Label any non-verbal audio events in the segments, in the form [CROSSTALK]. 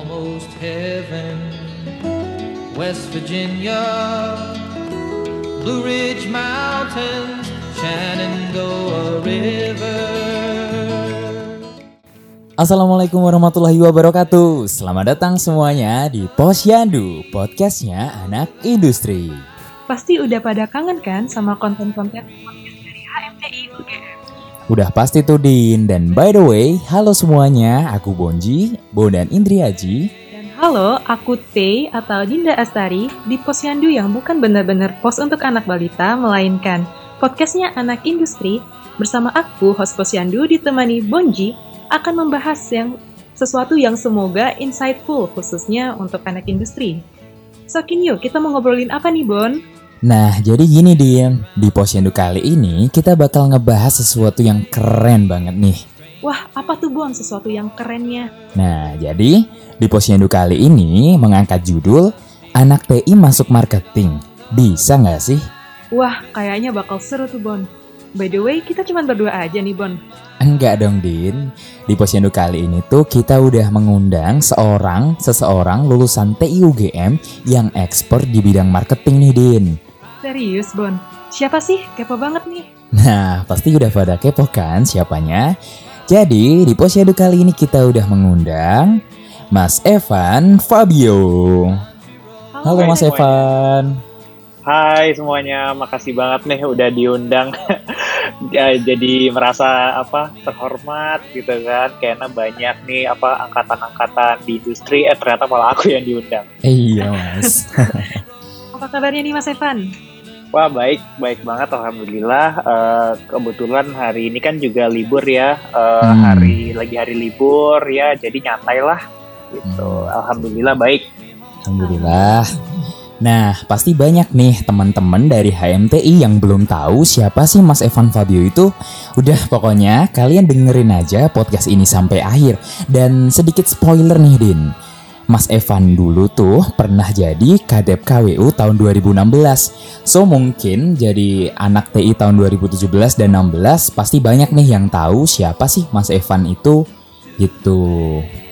almost heaven. West Virginia, Blue Ridge Mountains, Shenandoah River. Assalamualaikum warahmatullahi wabarakatuh Selamat datang semuanya di Posyandu Podcastnya anak industri Pasti udah pada kangen kan sama konten-konten Udah pasti tuh Din Dan by the way, halo semuanya Aku Bonji, Bo dan Indriaji Dan halo, aku T atau Dinda Astari di Posyandu yang bukan benar-benar pos untuk anak balita, melainkan podcastnya anak industri bersama aku, host Posyandu ditemani Bonji akan membahas yang sesuatu yang semoga insightful khususnya untuk anak industri. So, yuk kita mau ngobrolin apa nih, Bon? Nah, jadi gini Din Di Posyandu kali ini kita bakal ngebahas sesuatu yang keren banget nih Wah, apa tuh, Bon? Sesuatu yang kerennya. Nah, jadi di Posyandu kali ini mengangkat judul Anak TI masuk marketing Bisa nggak sih? Wah, kayaknya bakal seru tuh, Bon. By the way, kita cuma berdua aja nih, Bon. Enggak dong, Din. Di Posyandu kali ini tuh kita udah mengundang seorang, seseorang lulusan TI UGM yang expert di bidang marketing nih, Din. Serius, Bon? Siapa sih? Kepo banget nih. Nah, pasti udah pada kepo kan siapanya? Jadi, di Posyandu kali ini kita udah mengundang Mas Evan Fabio. Halo Mas semuanya. Evan. Hai semuanya, makasih banget nih udah diundang. [LAUGHS] Ya, Jadi merasa apa terhormat gitu kan, karena banyak nih apa angkatan-angkatan di industri, eh ternyata malah aku yang diundang. Iya, Mas. [LAUGHS] Apa kabarnya nih, Mas Evan? Wah baik, baik banget, alhamdulillah. Eh, kebetulan hari ini kan juga libur ya, Eh, Hmm. hari lagi hari libur ya, jadi nyantai lah. Gitu, Hmm. alhamdulillah baik. Alhamdulillah. Nah, pasti banyak nih teman-teman dari HMTI yang belum tahu siapa sih Mas Evan Fabio itu. Udah pokoknya kalian dengerin aja podcast ini sampai akhir. Dan sedikit spoiler nih Din. Mas Evan dulu tuh pernah jadi Kadep KWU tahun 2016. So mungkin jadi anak TI tahun 2017 dan 16 pasti banyak nih yang tahu siapa sih Mas Evan itu. Gitu.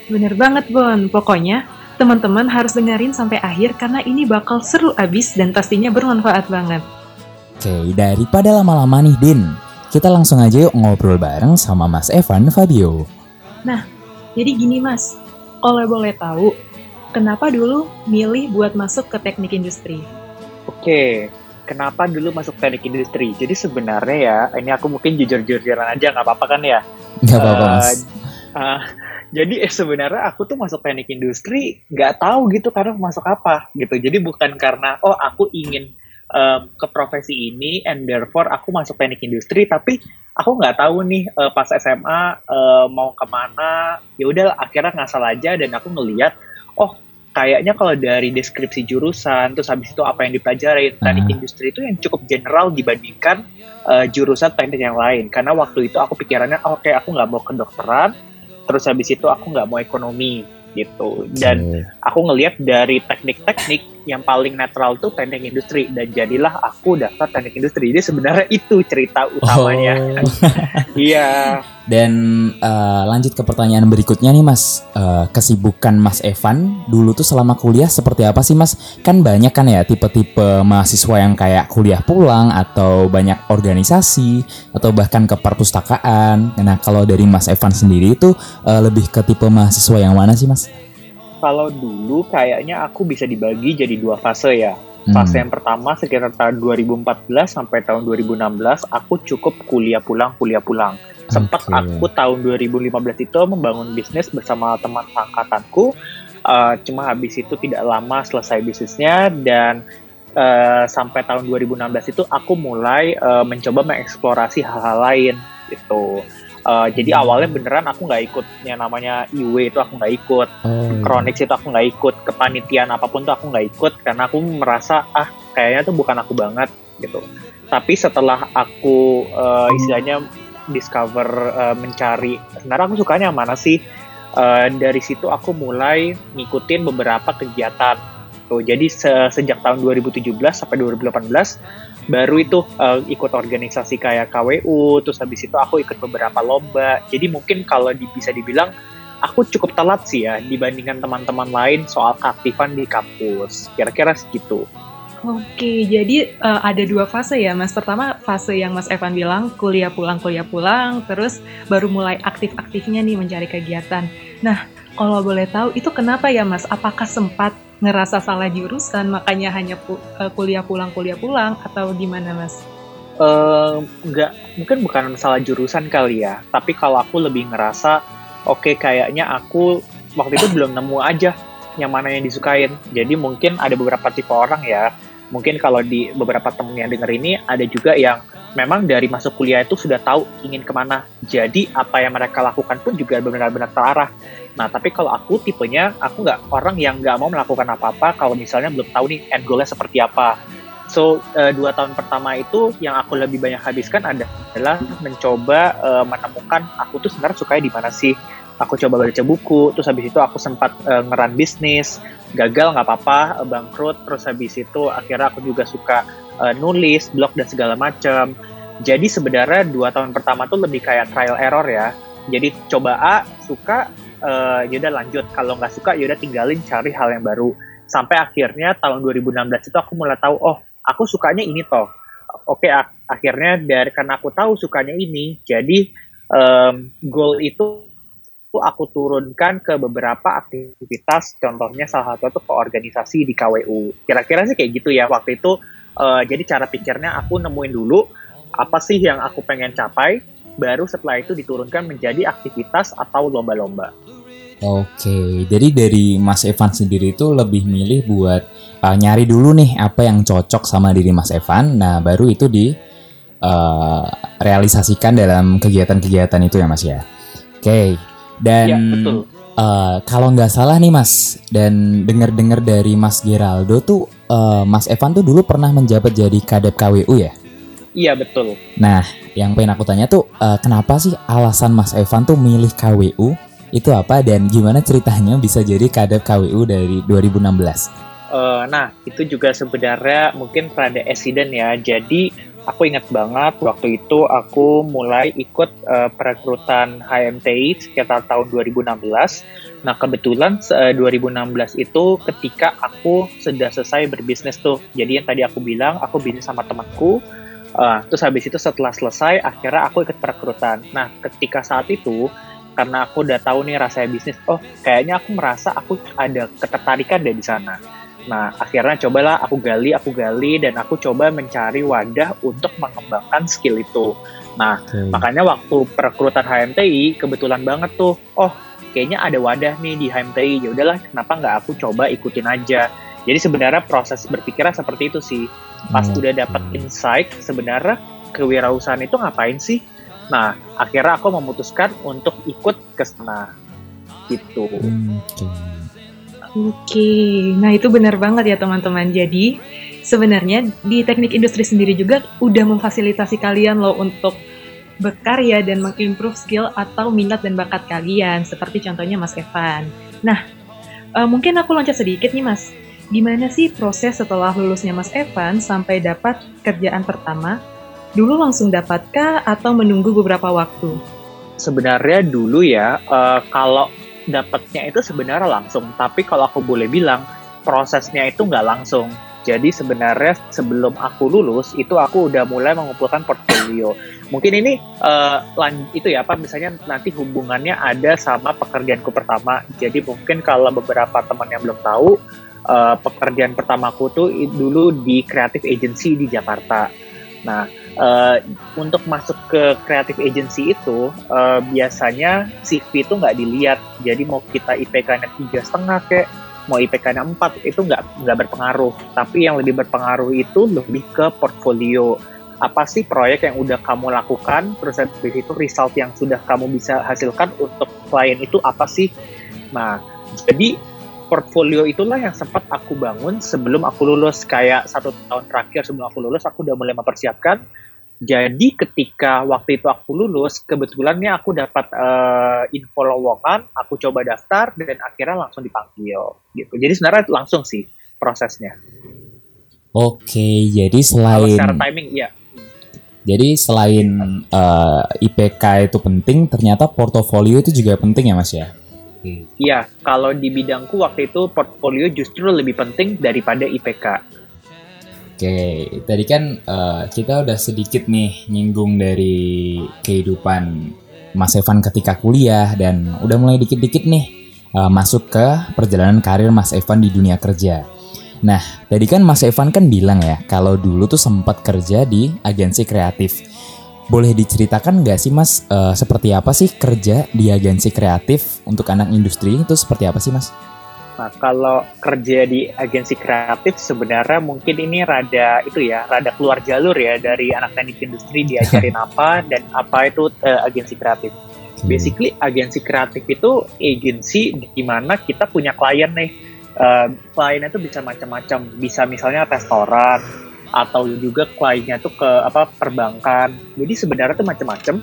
Bener banget, Bon. Pokoknya, teman-teman harus dengerin sampai akhir karena ini bakal seru abis dan pastinya bermanfaat banget. Oke, daripada lama-lama nih Din, kita langsung aja yuk ngobrol bareng sama Mas Evan Fabio. Jadi gini, Mas. Kalau boleh tahu, kenapa dulu milih buat masuk ke teknik industri? Oke, kenapa dulu masuk teknik industri? Jadi sebenarnya ya, ini aku mungkin jujur-jujuran aja, nggak apa-apa kan ya? Gak apa-apa Mas. eh, jadi eh, sebenarnya aku tuh masuk teknik industri nggak tahu gitu karena masuk apa gitu. Jadi bukan karena oh aku ingin em, ke profesi ini and therefore aku masuk teknik industri, tapi aku nggak tahu nih eh, pas SMA mau ke mana. Ya udah akhirnya ngasal aja dan aku ngeliat oh kayaknya kalau dari deskripsi jurusan terus habis itu apa yang dipelajari teknik Ah. industri itu yang cukup general dibandingkan eh, jurusan teknik yang lain. Karena waktu itu aku pikirannya "Oh, oke aku nggak mau kedokteran terus habis itu aku nggak mau ekonomi gitu. Dan aku ngelihat dari teknik-teknik yang paling netral tuh teknik industri dan jadilah aku daftar teknik industri jadi sebenarnya itu cerita utamanya Oh. [LAUGHS] iya Dan eh, lanjut ke pertanyaan berikutnya nih Mas. Eh, kesibukan Mas Evan dulu tuh selama kuliah seperti apa sih Mas? Kan banyak kan ya tipe-tipe mahasiswa yang kayak kuliah pulang atau banyak organisasi atau bahkan ke perpustakaan. Nah kalau dari Mas Evan sendiri itu eh, lebih ke tipe mahasiswa yang mana sih Mas? Kalau dulu kayaknya aku bisa dibagi jadi dua fase ya Hmm. Fase yang pertama sekitar tahun 2014 sampai tahun 2016 aku cukup kuliah pulang kuliah pulang. Sempat Oke. aku tahun 2015 itu membangun bisnis bersama teman angkatanku. Eh, cuma habis itu tidak lama selesai bisnisnya dan eh, sampai tahun 2016 itu aku mulai eh, mencoba mengeksplorasi hal-hal lain gitu. Eh, jadi awalnya beneran aku nggak ikut. Yang namanya IW itu aku nggak ikut. Oh, Chronix itu aku nggak ikut. Kepanitiaan apa pun tuh aku nggak ikut. Karena aku merasa ah kayaknya tuh bukan aku banget gitu. Tapi setelah aku eh, istilahnya discover eh, mencari sebenarnya aku sukanya mana sih? Eh, dari situ aku mulai ngikutin beberapa kegiatan. Tuh jadi se- sejak tahun 2017 sampai 2018 baru itu eh, ikut organisasi kayak KWU terus habis itu aku ikut beberapa lomba jadi mungkin kalau di- bisa dibilang aku cukup telat sih ya dibandingkan teman-teman lain soal keaktifan di kampus. Kira-kira segitu. Oke, jadi uh, ada dua fase ya, Mas. Pertama fase yang Mas Evan bilang kuliah pulang, kuliah pulang, terus baru mulai aktif-aktifnya nih mencari kegiatan. Nah, kalau boleh tahu itu kenapa ya, Mas? Apakah sempat ngerasa salah jurusan makanya hanya pu uh, kuliah pulang, kuliah pulang atau gimana, Mas? Uh, enggak, mungkin bukan salah jurusan kali ya. Tapi kalau aku lebih ngerasa, oke okay, kayaknya aku waktu itu belum nemu aja yang mana yang disukain. Jadi mungkin ada beberapa tipe orang ya mungkin kalau di beberapa temen yang denger ini ada juga yang memang dari masuk kuliah itu sudah tahu ingin ke mana. Jadi apa yang mereka lakukan pun juga benar-benar terarah. Nah tapi kalau aku tipenya aku nggak orang yang nggak mau melakukan apa-apa kalau misalnya belum tahu nih end goalnya seperti apa. So uh, dua tahun pertama itu yang aku lebih banyak habiskan adalah mencoba uh, menemukan aku tuh sebenarnya suka di mana sih. Aku coba baca buku, terus habis itu aku sempat uh, ngeran bisnis, gagal nggak apa-apa, bangkrut, terus habis itu akhirnya aku juga suka uh, nulis, blog dan segala macam. Jadi sebenarnya dua tahun pertama tuh lebih kayak trial error ya. Jadi coba A, suka, uh, yaudah lanjut. Kalau nggak suka, yaudah tinggalin cari hal yang baru. Sampai akhirnya tahun 2016 itu aku mulai tahu, oh aku sukanya ini toh. Oke, ak akhirnya dari karena aku tahu sukanya ini, jadi um, goal itu aku turunkan ke beberapa aktivitas, contohnya salah satu itu ke organisasi di KWU. Kira-kira sih kayak gitu ya waktu itu. Uh, jadi cara pikirnya aku nemuin dulu apa sih yang aku pengen capai, baru setelah itu diturunkan menjadi aktivitas atau lomba-lomba. Oke, jadi dari Mas Evan sendiri itu lebih milih buat uh, nyari dulu nih apa yang cocok sama diri Mas Evan. Nah, baru itu di uh, realisasikan dalam kegiatan-kegiatan itu ya Mas ya. Oke, dan ya, betul. Uh, kalau nggak salah nih Mas, dan dengar-dengar dari Mas Geraldo tuh, uh, Mas Evan tuh dulu pernah menjabat jadi kadep KWU ya? Iya betul. Nah, yang pengen aku tanya tuh, uh, kenapa sih alasan Mas Evan tuh milih KWU? Itu apa dan gimana ceritanya bisa jadi kadep KWU dari 2016? Uh, nah, itu juga sebenarnya mungkin rada esiden ya. Jadi aku ingat banget waktu itu aku mulai ikut uh, perekrutan HMTI sekitar tahun 2016. Nah kebetulan uh, eh, 2016 itu ketika aku sudah selesai berbisnis tuh. Jadi yang tadi aku bilang aku bisnis sama temanku. Uh, terus habis itu setelah selesai akhirnya aku ikut perekrutan. Nah ketika saat itu karena aku udah tahu nih rasanya bisnis, oh kayaknya aku merasa aku ada ketertarikan deh di sana Nah, akhirnya cobalah aku gali, aku gali, dan aku coba mencari wadah untuk mengembangkan skill itu. Nah, okay. makanya waktu perekrutan HMTI, kebetulan banget tuh, oh kayaknya ada wadah nih di HMTI, ya udahlah kenapa nggak aku coba ikutin aja. Jadi sebenarnya proses berpikirnya seperti itu sih. Pas okay. udah dapat insight, sebenarnya kewirausahaan itu ngapain sih? Nah, akhirnya aku memutuskan untuk ikut ke sana. Gitu. Okay. Oke, nah itu benar banget ya teman-teman. Jadi sebenarnya di teknik industri sendiri juga udah memfasilitasi kalian loh untuk berkarya dan mengimprove skill atau minat dan bakat kalian, seperti contohnya Mas Evan. Nah, uh, mungkin aku loncat sedikit nih Mas. Gimana sih proses setelah lulusnya Mas Evan sampai dapat kerjaan pertama? Dulu langsung dapatkah atau menunggu beberapa waktu? Sebenarnya dulu ya, uh, kalau dapatnya itu sebenarnya langsung, tapi kalau aku boleh bilang prosesnya itu nggak langsung. Jadi sebenarnya sebelum aku lulus itu aku udah mulai mengumpulkan portfolio. Mungkin ini uh, itu ya apa misalnya nanti hubungannya ada sama pekerjaanku pertama. Jadi mungkin kalau beberapa teman yang belum tahu uh, pekerjaan pertamaku tuh dulu di creative agency di Jakarta. Nah, uh, untuk masuk ke creative agency itu uh, biasanya CV itu nggak dilihat. Jadi mau kita IPK-nya tiga setengah kayak mau IPK-nya empat itu nggak nggak berpengaruh. Tapi yang lebih berpengaruh itu lebih ke portfolio. Apa sih proyek yang udah kamu lakukan, terus habis itu result yang sudah kamu bisa hasilkan untuk klien itu apa sih? Nah, jadi portfolio itulah yang sempat aku bangun sebelum aku lulus kayak satu tahun terakhir sebelum aku lulus aku udah mulai mempersiapkan jadi ketika waktu itu aku lulus, kebetulannya aku dapat uh, info lowongan, aku coba daftar dan akhirnya langsung dipanggil gitu. Jadi sebenarnya langsung sih prosesnya. Oke, jadi selain Kalau secara timing ya. Jadi selain uh, eh, IPK itu penting, ternyata portofolio itu juga penting ya Mas ya? Iya, kalau di bidangku waktu itu portfolio justru lebih penting daripada IPK. Oke, tadi kan uh, kita udah sedikit nih nyinggung dari kehidupan Mas Evan ketika kuliah dan udah mulai dikit-dikit nih uh, masuk ke perjalanan karir Mas Evan di dunia kerja. Nah, tadi kan Mas Evan kan bilang ya kalau dulu tuh sempat kerja di agensi kreatif. Boleh diceritakan nggak sih Mas uh, seperti apa sih kerja di agensi kreatif untuk anak industri itu seperti apa sih Mas? Nah, kalau kerja di agensi kreatif sebenarnya mungkin ini rada itu ya, rada keluar jalur ya dari anak teknik industri diajarin [LAUGHS] apa dan apa itu uh, agensi kreatif. Hmm. Basically agensi kreatif itu agensi di mana kita punya klien nih. Uh, kliennya itu bisa macam-macam, bisa misalnya restoran, atau juga kliennya tuh ke apa perbankan. Jadi sebenarnya tuh macam-macam.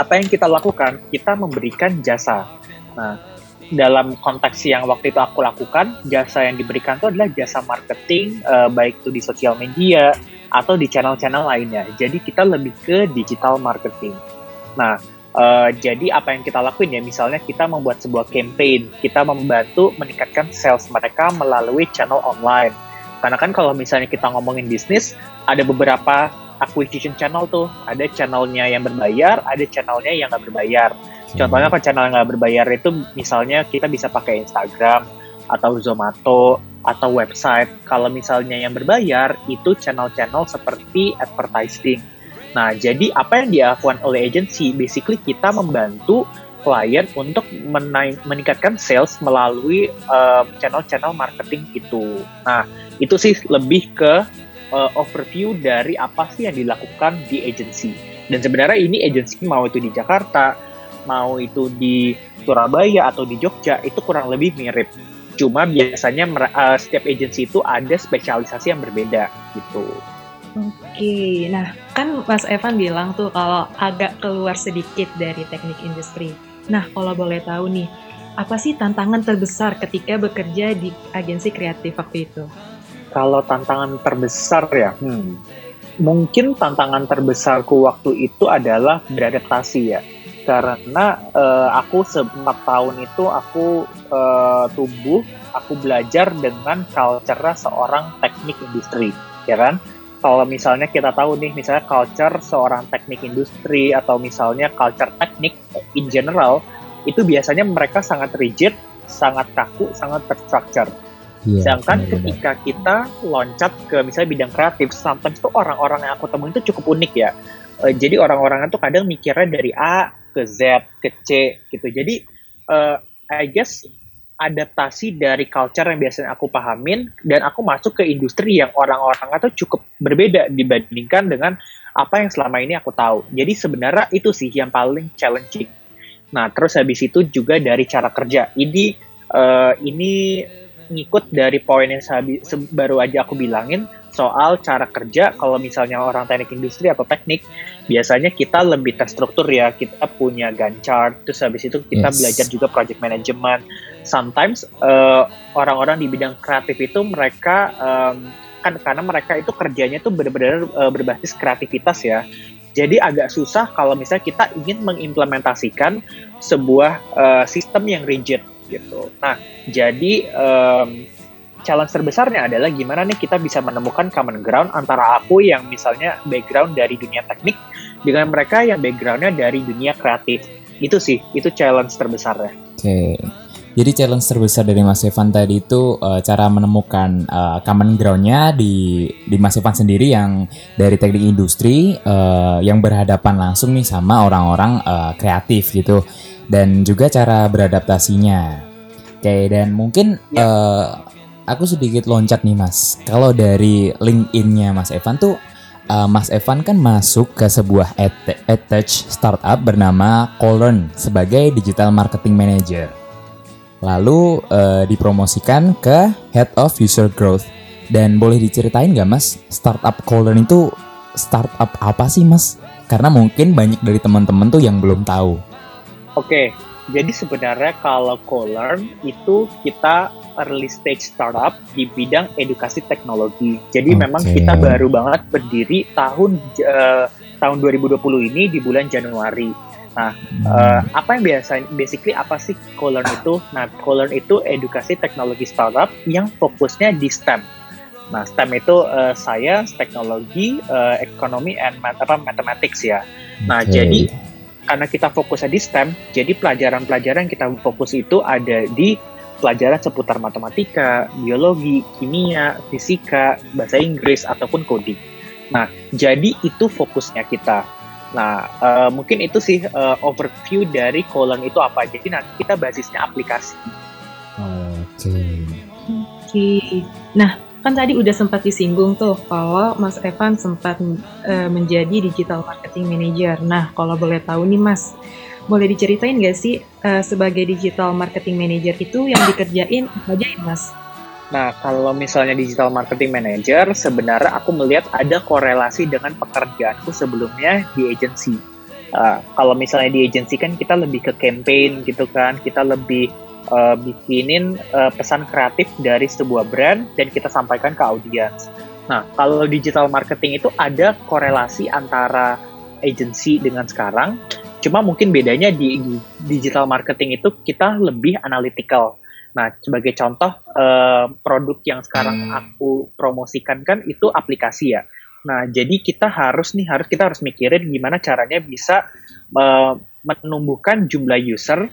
Apa yang kita lakukan? Kita memberikan jasa. Nah, dalam konteks yang waktu itu aku lakukan, jasa yang diberikan itu adalah jasa marketing, uh, baik itu di sosial media atau di channel-channel lainnya. Jadi kita lebih ke digital marketing. Nah, uh, jadi apa yang kita lakuin ya, misalnya kita membuat sebuah campaign, kita membantu meningkatkan sales mereka melalui channel online karena kan kalau misalnya kita ngomongin bisnis, ada beberapa acquisition channel tuh. Ada channelnya yang berbayar, ada channelnya yang nggak berbayar. Contohnya kalau channel yang nggak berbayar itu misalnya kita bisa pakai Instagram atau Zomato atau website. Kalau misalnya yang berbayar itu channel-channel seperti advertising. Nah, jadi apa yang dilakukan oleh agency? Basically kita membantu klien untuk meningkatkan sales melalui channel channel-channel marketing itu. Nah, itu sih lebih ke uh, overview dari apa sih yang dilakukan di agency. Dan sebenarnya ini agency mau itu di Jakarta, mau itu di Surabaya atau di Jogja itu kurang lebih mirip. Cuma biasanya uh, setiap agency itu ada spesialisasi yang berbeda gitu. Oke, nah kan Mas Evan bilang tuh kalau agak keluar sedikit dari teknik industri. Nah, kalau boleh tahu nih, apa sih tantangan terbesar ketika bekerja di agensi kreatif waktu itu? Kalau tantangan terbesar ya, hmm, mungkin tantangan terbesarku waktu itu adalah beradaptasi ya. Karena uh, aku empat tahun itu aku uh, tumbuh, aku belajar dengan culture seorang teknik industri, ya kan? Kalau misalnya kita tahu nih, misalnya culture seorang teknik industri atau misalnya culture teknik in general, itu biasanya mereka sangat rigid, sangat kaku, sangat terstructure Yeah, Sedangkan bener -bener. ketika kita loncat ke misalnya bidang kreatif, sometimes tuh orang-orang yang aku temuin itu cukup unik ya. Uh, jadi orang-orang itu kadang mikirnya dari A ke Z ke C gitu. Jadi uh, I guess adaptasi dari culture yang biasanya aku pahamin dan aku masuk ke industri yang orang-orang itu cukup berbeda dibandingkan dengan apa yang selama ini aku tahu. Jadi sebenarnya itu sih yang paling challenging. Nah, terus habis itu juga dari cara kerja. Ini uh, ini ngikut dari poin yang baru aja aku bilangin soal cara kerja kalau misalnya orang teknik industri atau teknik biasanya kita lebih terstruktur ya kita punya Gantt chart terus habis itu kita yes. belajar juga project management. Sometimes uh, orang-orang di bidang kreatif itu mereka um, kan karena mereka itu kerjanya tuh benar-benar uh, berbasis kreativitas ya. Jadi agak susah kalau misalnya kita ingin mengimplementasikan sebuah uh, sistem yang rigid gitu. Nah, jadi um, challenge terbesarnya adalah gimana nih kita bisa menemukan common ground antara aku yang misalnya background dari dunia teknik dengan mereka yang backgroundnya dari dunia kreatif. Itu sih, itu challenge terbesarnya. Oke. Okay. Jadi challenge terbesar dari Mas Evan tadi itu uh, cara menemukan uh, common groundnya di di Mas Evan sendiri yang dari teknik industri uh, yang berhadapan langsung nih sama orang-orang uh, kreatif gitu dan juga cara beradaptasinya. Oke, dan mungkin ya. uh, aku sedikit loncat nih Mas. Kalau dari LinkedIn-nya Mas Evan tuh uh, Mas Evan kan masuk ke sebuah edtech startup bernama Colern sebagai digital marketing manager. Lalu uh, dipromosikan ke Head of User Growth. Dan boleh diceritain gak mas, startup Colern itu startup apa sih mas? Karena mungkin banyak dari teman-teman tuh yang belum tahu. Oke, jadi sebenarnya kalau Colearn itu kita early stage startup di bidang edukasi teknologi. Jadi okay. memang kita baru banget berdiri tahun uh, tahun 2020 ini di bulan Januari. Nah, uh, apa yang biasa, basically apa sih Co-Learn itu? Nah, Co-Learn itu edukasi teknologi startup yang fokusnya di STEM. Nah, STEM itu uh, science, teknologi, uh, ekonomi, and mat apa mathematics ya. Nah, okay. jadi karena kita fokusnya di STEM, jadi pelajaran-pelajaran yang kita fokus itu ada di pelajaran seputar matematika, biologi, kimia, fisika, bahasa Inggris ataupun coding. Nah, jadi itu fokusnya kita. Nah, uh, mungkin itu sih uh, overview dari Colon itu apa. Jadi nanti kita basisnya aplikasi. Oke. Okay. Oke. Okay. Nah, kan tadi udah sempat disinggung tuh kalau Mas Evan sempat uh, menjadi digital marketing manager. Nah, kalau boleh tahu nih Mas, boleh diceritain nggak sih uh, sebagai digital marketing manager itu yang dikerjain apa aja Mas? Nah, kalau misalnya digital marketing manager, sebenarnya aku melihat ada korelasi dengan pekerjaanku sebelumnya di agency. Uh, kalau misalnya di agency kan kita lebih ke campaign gitu kan, kita lebih uh, bikinin uh, pesan kreatif dari sebuah brand dan kita sampaikan ke audiens. Nah, kalau digital marketing itu ada korelasi antara agency dengan sekarang, cuma mungkin bedanya di, di digital marketing itu kita lebih analytical. Nah, sebagai contoh uh, produk yang sekarang hmm. aku promosikan kan itu aplikasi ya. Nah, jadi kita harus nih harus kita harus mikirin gimana caranya bisa uh, menumbuhkan jumlah user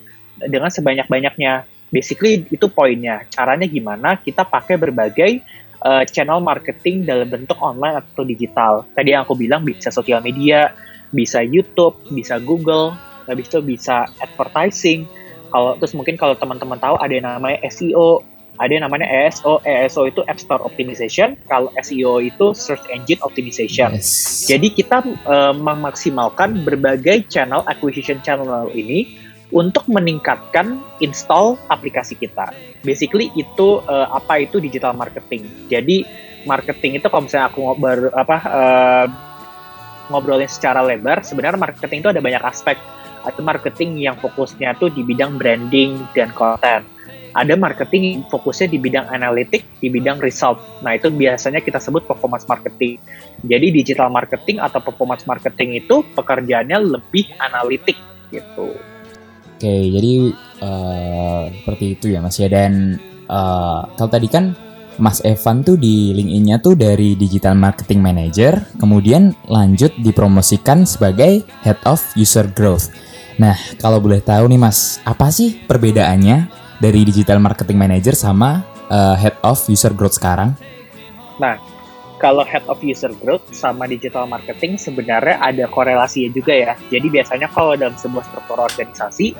dengan sebanyak-banyaknya. Basically itu poinnya. Caranya gimana? Kita pakai berbagai uh, channel marketing dalam bentuk online atau digital. Tadi yang aku bilang bisa sosial media, bisa YouTube, bisa Google, habis itu bisa advertising. Kalau terus mungkin kalau teman-teman tahu ada yang namanya SEO, ada yang namanya ESO. ESO itu App Store Optimization. Kalau SEO itu Search Engine Optimization. Yes. Jadi kita uh, memaksimalkan berbagai channel acquisition channel ini untuk meningkatkan install aplikasi kita. Basically itu uh, apa itu digital marketing. Jadi marketing itu kalau misalnya aku ngobrol apa uh, ngobrolin secara lebar, sebenarnya marketing itu ada banyak aspek. Ada marketing yang fokusnya tuh di bidang branding dan konten. Ada marketing fokusnya di bidang analitik, di bidang result. Nah, itu biasanya kita sebut performance marketing. Jadi digital marketing atau performance marketing itu pekerjaannya lebih analitik gitu. Oke, jadi uh, seperti itu ya Mas ya. Dan uh, kalau tadi kan Mas Evan tuh di LinkedIn-nya tuh dari Digital Marketing Manager, kemudian lanjut dipromosikan sebagai Head of User Growth. Nah, kalau boleh tahu nih Mas, apa sih perbedaannya dari Digital Marketing Manager sama uh, Head of User Growth sekarang? Nah, kalau head of user growth sama digital marketing sebenarnya ada korelasinya juga ya. Jadi biasanya kalau dalam sebuah struktur organisasi,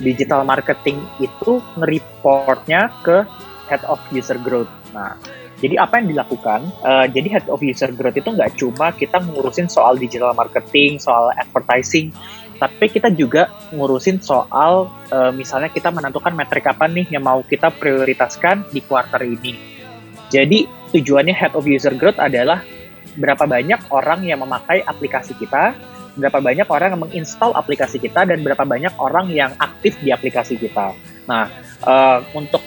digital marketing itu nge-reportnya ke head of user growth. Nah, jadi apa yang dilakukan? Uh, jadi head of user growth itu nggak cuma kita ngurusin soal digital marketing, soal advertising, tapi kita juga ngurusin soal uh, misalnya kita menentukan metrik apa nih yang mau kita prioritaskan di kuartal ini jadi tujuannya head of user growth adalah berapa banyak orang yang memakai aplikasi kita, berapa banyak orang yang menginstal aplikasi kita, dan berapa banyak orang yang aktif di aplikasi kita. Nah, uh, untuk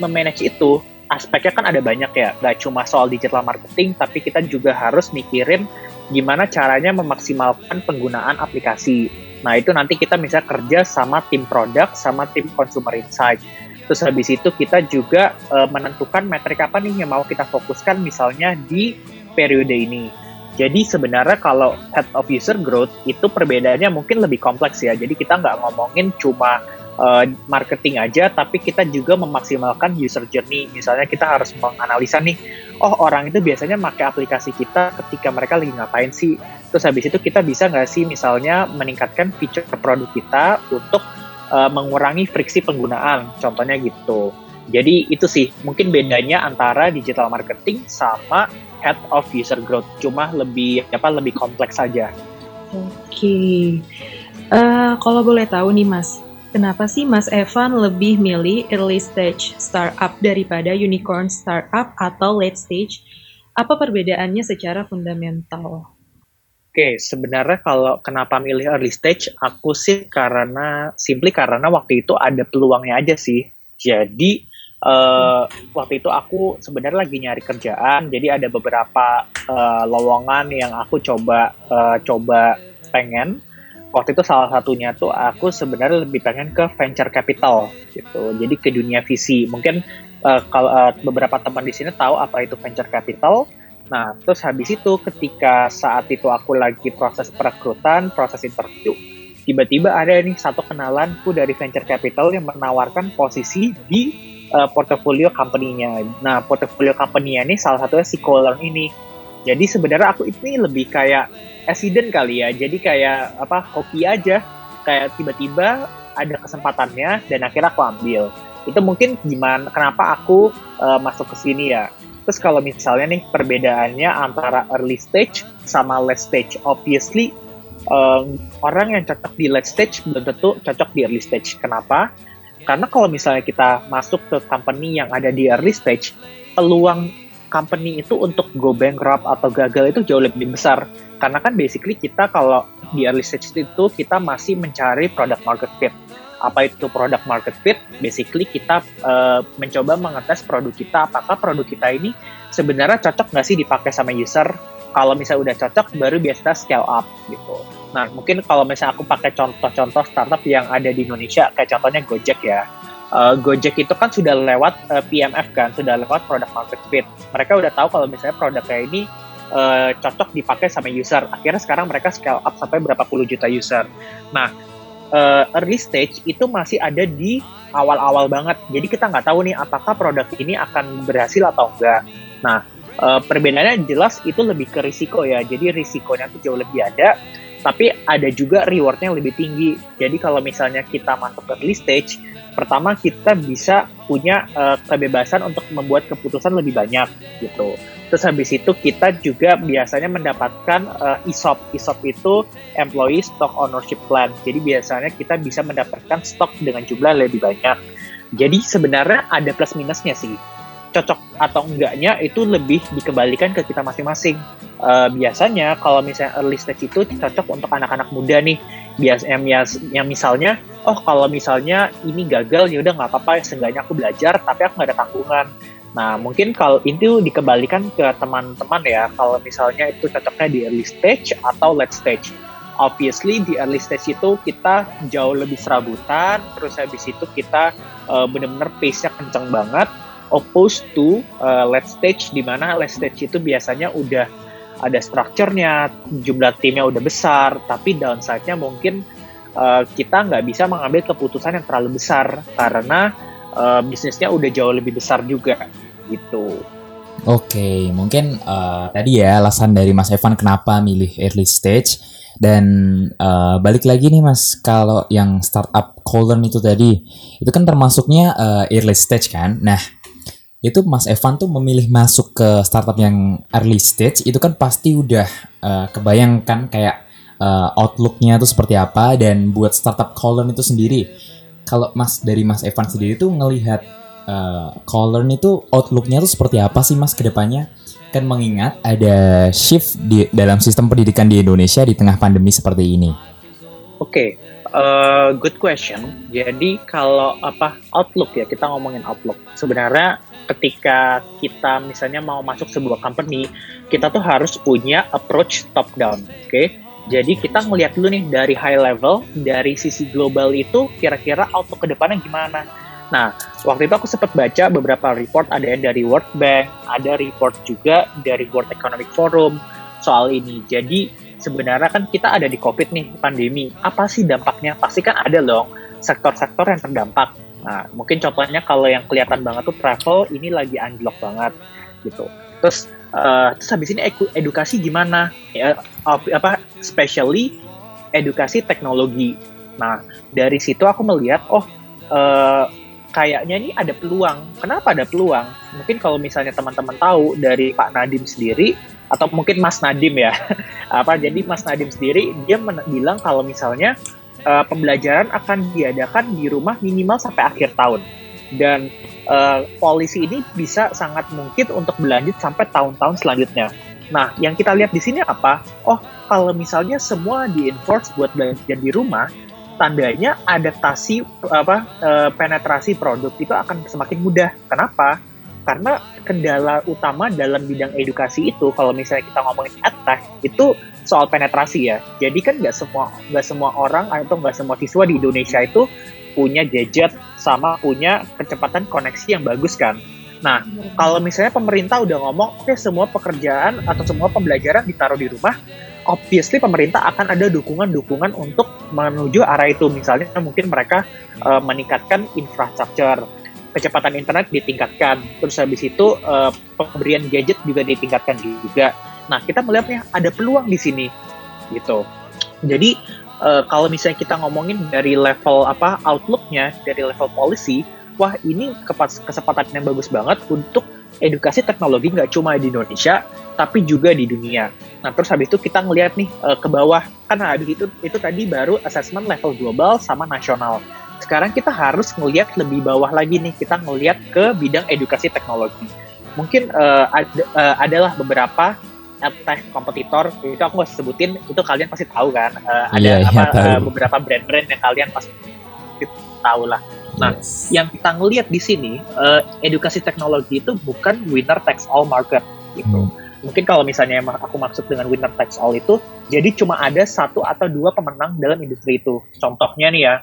memanage itu, aspeknya kan ada banyak ya, Gak cuma soal digital marketing, tapi kita juga harus mikirin gimana caranya memaksimalkan penggunaan aplikasi. Nah, itu nanti kita bisa kerja sama tim produk, sama tim consumer insight. Terus habis itu kita juga uh, menentukan metrik apa nih yang mau kita fokuskan misalnya di periode ini. Jadi sebenarnya kalau head of user growth itu perbedaannya mungkin lebih kompleks ya. Jadi kita nggak ngomongin cuma uh, marketing aja, tapi kita juga memaksimalkan user journey. Misalnya kita harus menganalisa nih, oh orang itu biasanya pakai aplikasi kita ketika mereka lagi ngapain sih. Terus habis itu kita bisa nggak sih misalnya meningkatkan feature produk kita untuk uh, mengurangi friksi penggunaan, contohnya gitu. Jadi itu sih mungkin bedanya antara digital marketing sama head of user growth, cuma lebih apa lebih kompleks saja. Oke, okay. uh, eh, kalau boleh tahu nih Mas, kenapa sih Mas Evan lebih milih early stage startup daripada unicorn startup atau late stage? Apa perbedaannya secara fundamental? Oke, sebenarnya kalau kenapa milih early stage, aku sih karena simply karena waktu itu ada peluangnya aja sih. Jadi uh, waktu itu aku sebenarnya lagi nyari kerjaan, jadi ada beberapa uh, lowongan yang aku coba uh, coba pengen. waktu itu salah satunya tuh aku sebenarnya lebih pengen ke venture capital gitu. Jadi ke dunia visi. Mungkin uh, kalau uh, beberapa teman di sini tahu apa itu venture capital. Nah, terus habis itu ketika saat itu aku lagi proses perekrutan, proses interview, tiba-tiba ada nih satu kenalanku dari venture capital yang menawarkan posisi di uh, portfolio company-nya. Nah, portfolio company-nya ini salah satunya si Colern ini. Jadi sebenarnya aku ini lebih kayak accident kali ya. Jadi kayak apa hoki aja. Kayak tiba-tiba ada kesempatannya dan akhirnya aku ambil. Itu mungkin gimana kenapa aku uh, masuk ke sini ya. Terus kalau misalnya nih perbedaannya antara early stage sama late stage, obviously um, orang yang cocok di late stage belum tentu cocok di early stage. Kenapa? Karena kalau misalnya kita masuk ke company yang ada di early stage, peluang company itu untuk go bankrupt atau gagal itu jauh lebih besar. Karena kan basically kita kalau di early stage itu kita masih mencari product market fit. Apa itu product market fit? Basically kita uh, mencoba mengetes produk kita, apakah produk kita ini sebenarnya cocok nggak sih dipakai sama user. Kalau misalnya udah cocok, baru biasa scale up gitu. Nah, mungkin kalau misalnya aku pakai contoh-contoh startup yang ada di Indonesia, kayak contohnya Gojek ya uh, Gojek itu kan sudah lewat uh, eh, PMF kan, sudah lewat product market fit. Mereka udah tahu kalau misalnya produk kayak ini uh, cocok dipakai sama user. Akhirnya sekarang mereka scale up sampai berapa puluh juta user. Nah, uh, early stage itu masih ada di awal-awal banget. Jadi kita nggak tahu nih apakah produk ini akan berhasil atau enggak. Nah, uh, perbedaannya jelas itu lebih ke risiko ya. Jadi risikonya tuh jauh lebih ada tapi ada juga rewardnya yang lebih tinggi. Jadi kalau misalnya kita masuk ke early stage, pertama kita bisa punya uh, kebebasan untuk membuat keputusan lebih banyak gitu. Terus habis itu kita juga biasanya mendapatkan uh, ESOP. ESOP itu Employee Stock Ownership Plan. Jadi biasanya kita bisa mendapatkan stok dengan jumlah lebih banyak. Jadi sebenarnya ada plus minusnya sih cocok atau enggaknya itu lebih dikembalikan ke kita masing-masing. Uh, biasanya kalau misalnya early stage itu cocok untuk anak-anak muda nih. Biasanya yang, misalnya, oh kalau misalnya ini gagal ya udah nggak apa-apa, seenggaknya aku belajar tapi aku nggak ada tanggungan. Nah mungkin kalau itu dikembalikan ke teman-teman ya, kalau misalnya itu cocoknya di early stage atau late stage. Obviously di early stage itu kita jauh lebih serabutan, terus habis itu kita uh, bener-bener pace-nya kenceng banget, opposed to uh, late stage di mana late stage itu biasanya udah ada strukturnya, jumlah timnya udah besar, tapi downside-nya mungkin uh, kita nggak bisa mengambil keputusan yang terlalu besar karena uh, bisnisnya udah jauh lebih besar juga gitu. Oke, mungkin uh, tadi ya alasan dari Mas Evan kenapa milih early stage dan uh, balik lagi nih Mas, kalau yang startup Colon itu tadi itu kan termasuknya uh, early stage kan. Nah, itu Mas Evan tuh memilih masuk ke startup yang early stage itu kan pasti udah uh, kebayangkan kayak uh, outlooknya tuh seperti apa dan buat startup Colon itu sendiri kalau Mas dari Mas Evan sendiri tuh ngelihat uh, Colon itu outlooknya tuh seperti apa sih Mas ke depannya kan mengingat ada shift di dalam sistem pendidikan di Indonesia di tengah pandemi seperti ini. Oke, okay. uh, good question. Jadi kalau apa outlook ya kita ngomongin outlook. Sebenarnya ketika kita misalnya mau masuk sebuah company, kita tuh harus punya approach top down, oke? Okay? Jadi kita ngeliat dulu nih dari high level, dari sisi global itu kira-kira outlook ke depannya gimana. Nah, waktu itu aku sempat baca beberapa report, ada yang dari World Bank, ada report juga dari World Economic Forum soal ini. Jadi sebenarnya kan kita ada di COVID nih, pandemi. Apa sih dampaknya? Pasti kan ada dong sektor-sektor yang terdampak Nah, mungkin contohnya kalau yang kelihatan banget tuh travel ini lagi unlock banget gitu. Terus uh, terus habis ini edukasi gimana? Ya apa especially edukasi teknologi. Nah, dari situ aku melihat oh uh, kayaknya ini ada peluang. Kenapa ada peluang? Mungkin kalau misalnya teman-teman tahu dari Pak Nadim sendiri atau mungkin Mas Nadim ya. [LAUGHS] apa jadi Mas Nadim sendiri dia bilang kalau misalnya uh, pembelajaran akan diadakan di rumah minimal sampai akhir tahun dan uh, polisi ini bisa sangat mungkin untuk berlanjut sampai tahun-tahun selanjutnya. Nah, yang kita lihat di sini apa? Oh, kalau misalnya semua di-enforce buat belajar di rumah, tandanya adaptasi apa uh, penetrasi produk itu akan semakin mudah. Kenapa? Karena kendala utama dalam bidang edukasi itu, kalau misalnya kita ngomongin edtech, itu soal penetrasi ya. Jadi kan nggak semua nggak semua orang atau nggak semua siswa di Indonesia itu punya gadget sama punya kecepatan koneksi yang bagus kan. Nah, kalau misalnya pemerintah udah ngomong, oke okay, semua pekerjaan atau semua pembelajaran ditaruh di rumah, obviously pemerintah akan ada dukungan-dukungan untuk menuju arah itu. Misalnya mungkin mereka uh, meningkatkan infrastruktur, kecepatan internet ditingkatkan, terus habis itu uh, pemberian gadget juga ditingkatkan juga. Nah, kita melihatnya ada peluang di sini, gitu. Jadi uh, kalau misalnya kita ngomongin dari level apa outlooknya, dari level policy, wah ini kesempatan yang bagus banget untuk edukasi teknologi nggak cuma di Indonesia tapi juga di dunia. Nah terus habis itu kita ngelihat nih uh, ke bawah kan habis itu itu tadi baru assessment level global sama nasional. Sekarang kita harus ngelihat lebih bawah lagi nih kita ngelihat ke bidang edukasi teknologi. Mungkin uh, ad, uh, adalah beberapa tech kompetitor itu aku nggak sebutin itu kalian pasti tahu kan uh, ada yeah, apa yeah, uh, beberapa brand-brand yang kalian pasti tahu lah Nah, yes. yang kita ngelihat di sini uh, edukasi teknologi itu bukan winner takes all market gitu. Hmm. Mungkin kalau misalnya yang aku maksud dengan winner takes all itu, jadi cuma ada satu atau dua pemenang dalam industri itu. Contohnya nih ya,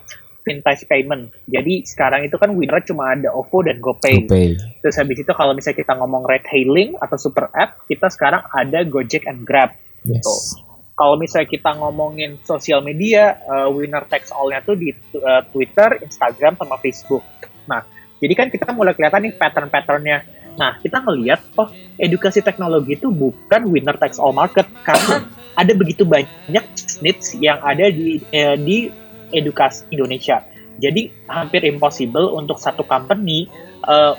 fintech payment. Jadi sekarang itu kan winner cuma ada OVO dan GoPay. GoPay. Terus habis itu kalau misalnya kita ngomong ride hailing atau super app, kita sekarang ada Gojek and Grab. Yes. Gitu kalau misalnya kita ngomongin sosial media, uh, winner takes all-nya tuh di uh, Twitter, Instagram, sama Facebook. Nah, jadi kan kita mulai kelihatan nih pattern-patternnya. Nah, kita ngelihat, oh, edukasi teknologi itu bukan winner takes all market, karena ada begitu banyak needs yang ada di, eh, di edukasi Indonesia. Jadi, hampir impossible untuk satu company uh,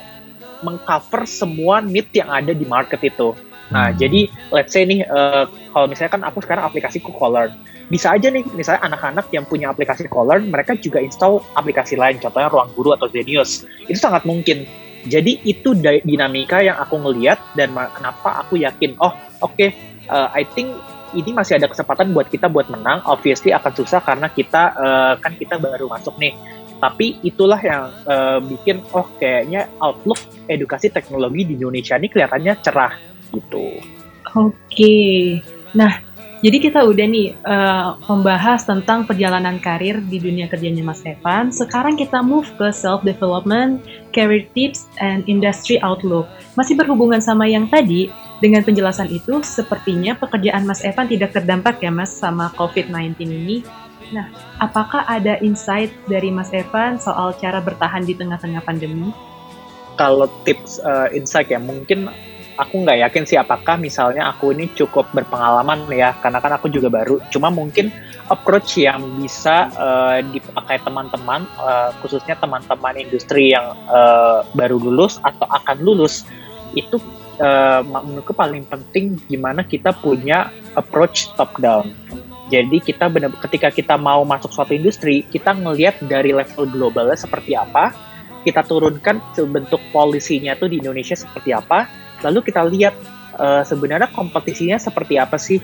mengcover semua need yang ada di market itu. Nah, hmm. jadi let's say nih, uh, kalau misalnya kan aku sekarang aplikasi Kukolearn, bisa aja nih, misalnya anak-anak yang punya aplikasi Kukolearn, mereka juga install aplikasi lain, contohnya Ruang Guru atau Zenius. Itu sangat mungkin. Jadi itu dinamika yang aku ngeliat dan kenapa aku yakin, oh oke, okay, uh, eh, I think ini masih ada kesempatan buat kita buat menang. Obviously akan susah karena kita uh, kan kita baru masuk nih. Tapi itulah yang uh, bikin oh kayaknya outlook edukasi teknologi di Indonesia ini kelihatannya cerah gitu. Oke, nah jadi kita udah nih uh, membahas tentang perjalanan karir di dunia kerjanya Mas Evan. Sekarang kita move ke self development, career tips, and industry outlook. Masih berhubungan sama yang tadi. Dengan penjelasan itu, sepertinya pekerjaan Mas Evan tidak terdampak ya Mas sama COVID-19 ini. Nah, apakah ada insight dari Mas Evan soal cara bertahan di tengah-tengah pandemi? Kalau tips uh, insight ya, mungkin aku nggak yakin sih apakah misalnya aku ini cukup berpengalaman ya karena kan aku juga baru. Cuma mungkin approach yang bisa uh, dipakai teman-teman uh, khususnya teman-teman industri yang uh, baru lulus atau akan lulus itu uh, menurutku paling penting gimana kita punya approach top down. Jadi kita benar ketika kita mau masuk suatu industri kita ngelihat dari level globalnya seperti apa kita turunkan bentuk polisinya tuh di Indonesia seperti apa Lalu kita lihat uh, sebenarnya kompetisinya seperti apa sih?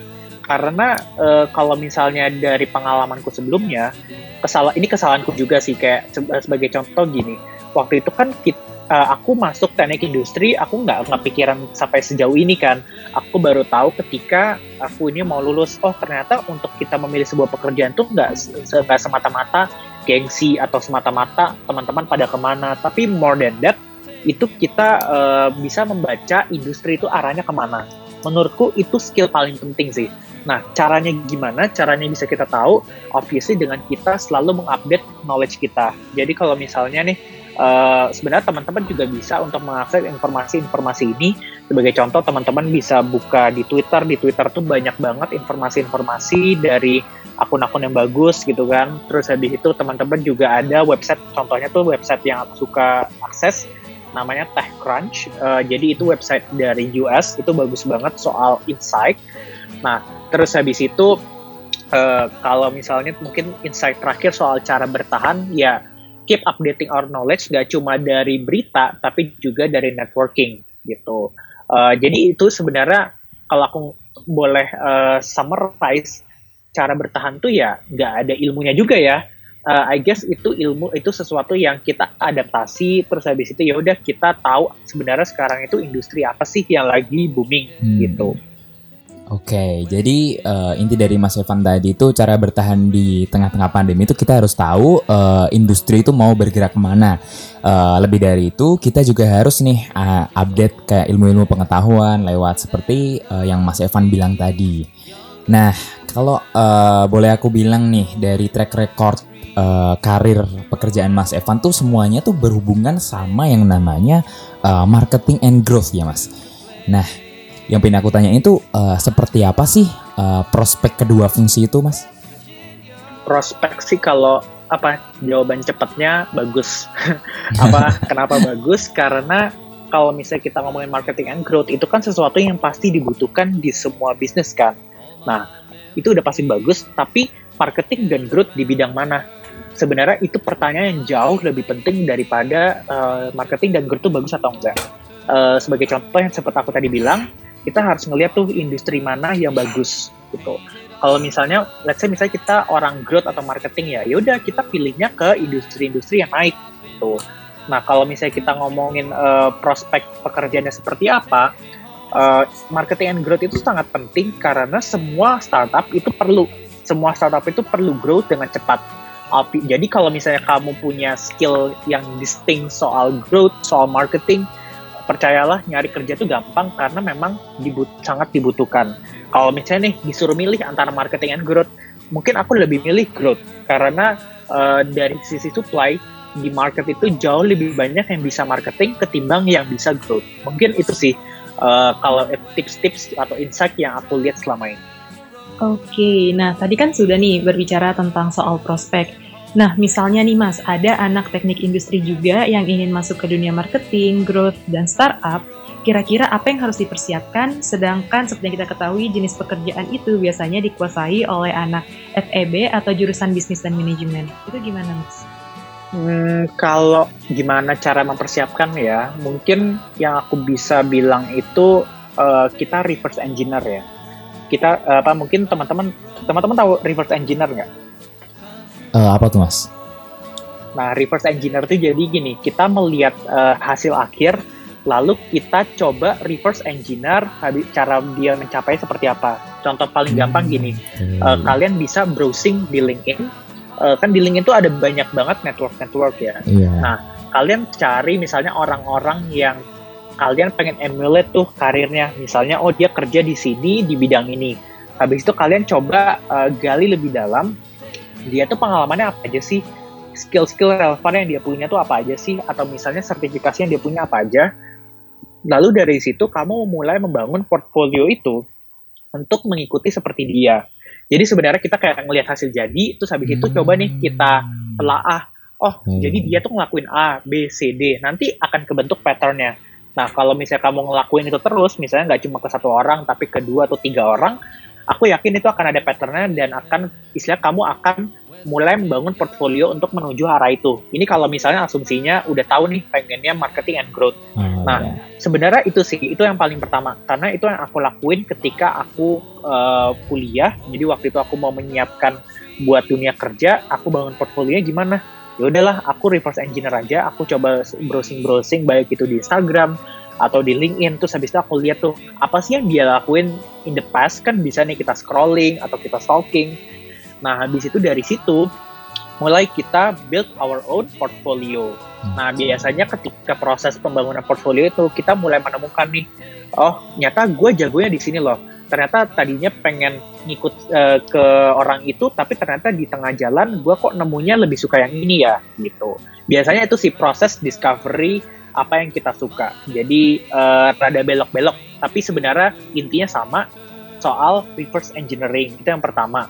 Karena uh, kalau misalnya dari pengalamanku sebelumnya, kesalahan ini kesalahanku juga sih kayak sebagai contoh gini. Waktu itu kan kita, uh, eh, aku masuk teknik industri, aku nggak nggak pikiran sampai sejauh ini kan. Aku baru tahu ketika aku ini mau lulus, oh ternyata untuk kita memilih sebuah pekerjaan tuh nggak nggak semata-mata gengsi atau semata-mata teman-teman pada ke mana, tapi more than that itu kita uh, bisa membaca industri itu arahnya ke mana. Menurutku itu skill paling penting sih. Nah, caranya gimana? Caranya bisa kita tahu, obviously dengan kita selalu mengupdate knowledge kita. Jadi kalau misalnya nih, uh, sebenarnya teman-teman juga bisa untuk mengakses informasi-informasi ini. Sebagai contoh, teman-teman bisa buka di Twitter. Di Twitter tuh banyak banget informasi-informasi dari akun-akun yang bagus gitu kan. Terus habis itu teman-teman juga ada website, contohnya tuh website yang aku suka akses namanya TechCrunch. Uh, jadi itu website dari US itu bagus banget soal insight. Nah, terus habis itu uh, kalau misalnya mungkin insight terakhir soal cara bertahan ya keep updating our knowledge gak cuma dari berita tapi juga dari networking gitu. Uh, jadi itu sebenarnya kalau aku boleh uh, summarize cara bertahan tuh ya nggak ada ilmunya juga ya uh, I guess itu ilmu itu sesuatu yang kita adaptasi terus habis itu ya udah kita tahu sebenarnya sekarang itu industri apa sih yang lagi booming hmm. gitu. Oke, okay, jadi uh, inti dari Mas Evan tadi itu cara bertahan di tengah-tengah pandemi itu kita harus tahu uh, industri itu mau bergerak ke mana. Uh, lebih dari itu kita juga harus nih uh, update kayak ilmu-ilmu pengetahuan lewat seperti uh, yang Mas Evan bilang tadi. Nah, kalau uh, boleh aku bilang nih dari track record uh, karir pekerjaan Mas Evan tuh semuanya tuh berhubungan sama yang namanya uh, marketing and growth ya Mas. Nah, yang pengen aku tanya itu uh, seperti apa sih uh, prospek kedua fungsi itu, Mas? Prospek sih kalau apa jawaban cepatnya bagus. [LAUGHS] apa kenapa bagus? Karena kalau misalnya kita ngomongin marketing and growth itu kan sesuatu yang pasti dibutuhkan di semua bisnis kan. Nah, itu udah pasti bagus, tapi marketing dan growth di bidang mana? Sebenarnya itu pertanyaan yang jauh lebih penting daripada uh, marketing dan growth itu bagus atau enggak. Uh, sebagai contoh yang seperti aku tadi bilang, kita harus ngeliat tuh industri mana yang bagus gitu. Kalau misalnya, let's say misalnya kita orang growth atau marketing ya, yaudah kita pilihnya ke industri-industri yang naik gitu. Nah kalau misalnya kita ngomongin uh, prospek pekerjaannya seperti apa, uh, marketing and growth itu sangat penting karena semua startup itu perlu, semua startup itu perlu growth dengan cepat. Jadi kalau misalnya kamu punya skill yang distinct soal growth, soal marketing, percayalah nyari kerja itu gampang karena memang dibut sangat dibutuhkan. Kalau misalnya nih disuruh milih antara marketing and growth, mungkin aku lebih milih growth karena uh, dari sisi supply di market itu jauh lebih banyak yang bisa marketing ketimbang yang bisa growth. Mungkin itu sih uh, kalau tips-tips atau insight yang aku lihat selama ini. Oke, nah tadi kan sudah nih berbicara tentang soal prospek. Nah, misalnya nih Mas, ada anak teknik industri juga yang ingin masuk ke dunia marketing, growth, dan startup. Kira-kira apa yang harus dipersiapkan? Sedangkan seperti yang kita ketahui, jenis pekerjaan itu biasanya dikuasai oleh anak FEB atau jurusan bisnis dan manajemen. Itu gimana Mas? Hmm, kalau gimana cara mempersiapkan ya, mungkin yang aku bisa bilang itu uh, kita reverse engineer ya. Kita uh, apa mungkin teman-teman teman-teman tahu reverse engineer nggak? Uh, apa tuh mas? Nah, reverse engineer itu jadi gini, kita melihat uh, hasil akhir, lalu kita coba reverse engineer cara dia mencapai seperti apa. Contoh paling hmm, gampang gini, uh, kalian bisa browsing di LinkedIn, uh, kan di LinkedIn itu ada banyak banget network-network ya. Yeah. Nah, kalian cari misalnya orang-orang yang kalian pengen emulate tuh karirnya, misalnya oh dia kerja di sini di bidang ini. Habis itu kalian coba uh, gali lebih dalam dia tuh pengalamannya apa aja sih skill-skill relevan yang dia punya tuh apa aja sih atau misalnya sertifikasi yang dia punya apa aja lalu dari situ kamu mulai membangun portfolio itu untuk mengikuti seperti dia jadi sebenarnya kita kayak ngelihat hasil jadi terus habis itu coba nih kita telaah oh hmm. jadi dia tuh ngelakuin A B C D. Nanti akan kebentuk patternnya. Nah kalau misalnya kamu ngelakuin itu terus misalnya nggak cuma ke satu orang tapi ke dua atau tiga orang aku yakin itu akan ada patternnya dan akan istilah kamu akan mulai membangun portfolio untuk menuju arah itu. Ini kalau misalnya asumsinya udah tahu nih pengennya marketing and growth. Hmm, nah, ya. sebenarnya itu sih itu yang paling pertama karena itu yang aku lakuin ketika aku uh, kuliah. Jadi waktu itu aku mau menyiapkan buat dunia kerja, aku bangun portfolionya gimana? Ya udahlah, aku reverse engineer aja, aku coba browsing-browsing baik itu di Instagram, atau di LinkedIn terus habis itu aku lihat tuh apa sih yang dia lakuin in the past kan bisa nih kita scrolling atau kita stalking nah habis itu dari situ mulai kita build our own portfolio. Nah biasanya ketika proses pembangunan portfolio itu kita mulai menemukan nih oh nyata gue jagonya di sini loh. Ternyata tadinya pengen ngikut uh, ke orang itu tapi ternyata di tengah jalan gue kok nemunya lebih suka yang ini ya gitu. Biasanya itu sih proses discovery apa yang kita suka. Jadi uh, rada belok-belok, tapi sebenarnya intinya sama soal reverse engineering. Itu yang pertama.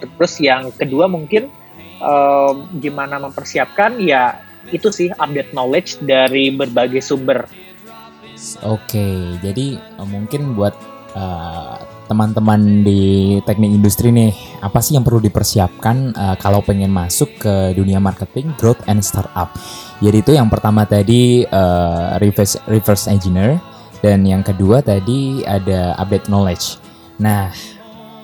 Terus yang kedua mungkin uh, gimana mempersiapkan ya itu sih update knowledge dari berbagai sumber. Oke, jadi uh, mungkin buat uh, teman-teman di teknik industri nih, apa sih yang perlu dipersiapkan uh, kalau pengen masuk ke dunia marketing, growth, and startup? Jadi itu yang pertama tadi uh, reverse, reverse engineer, dan yang kedua tadi ada update knowledge. Nah,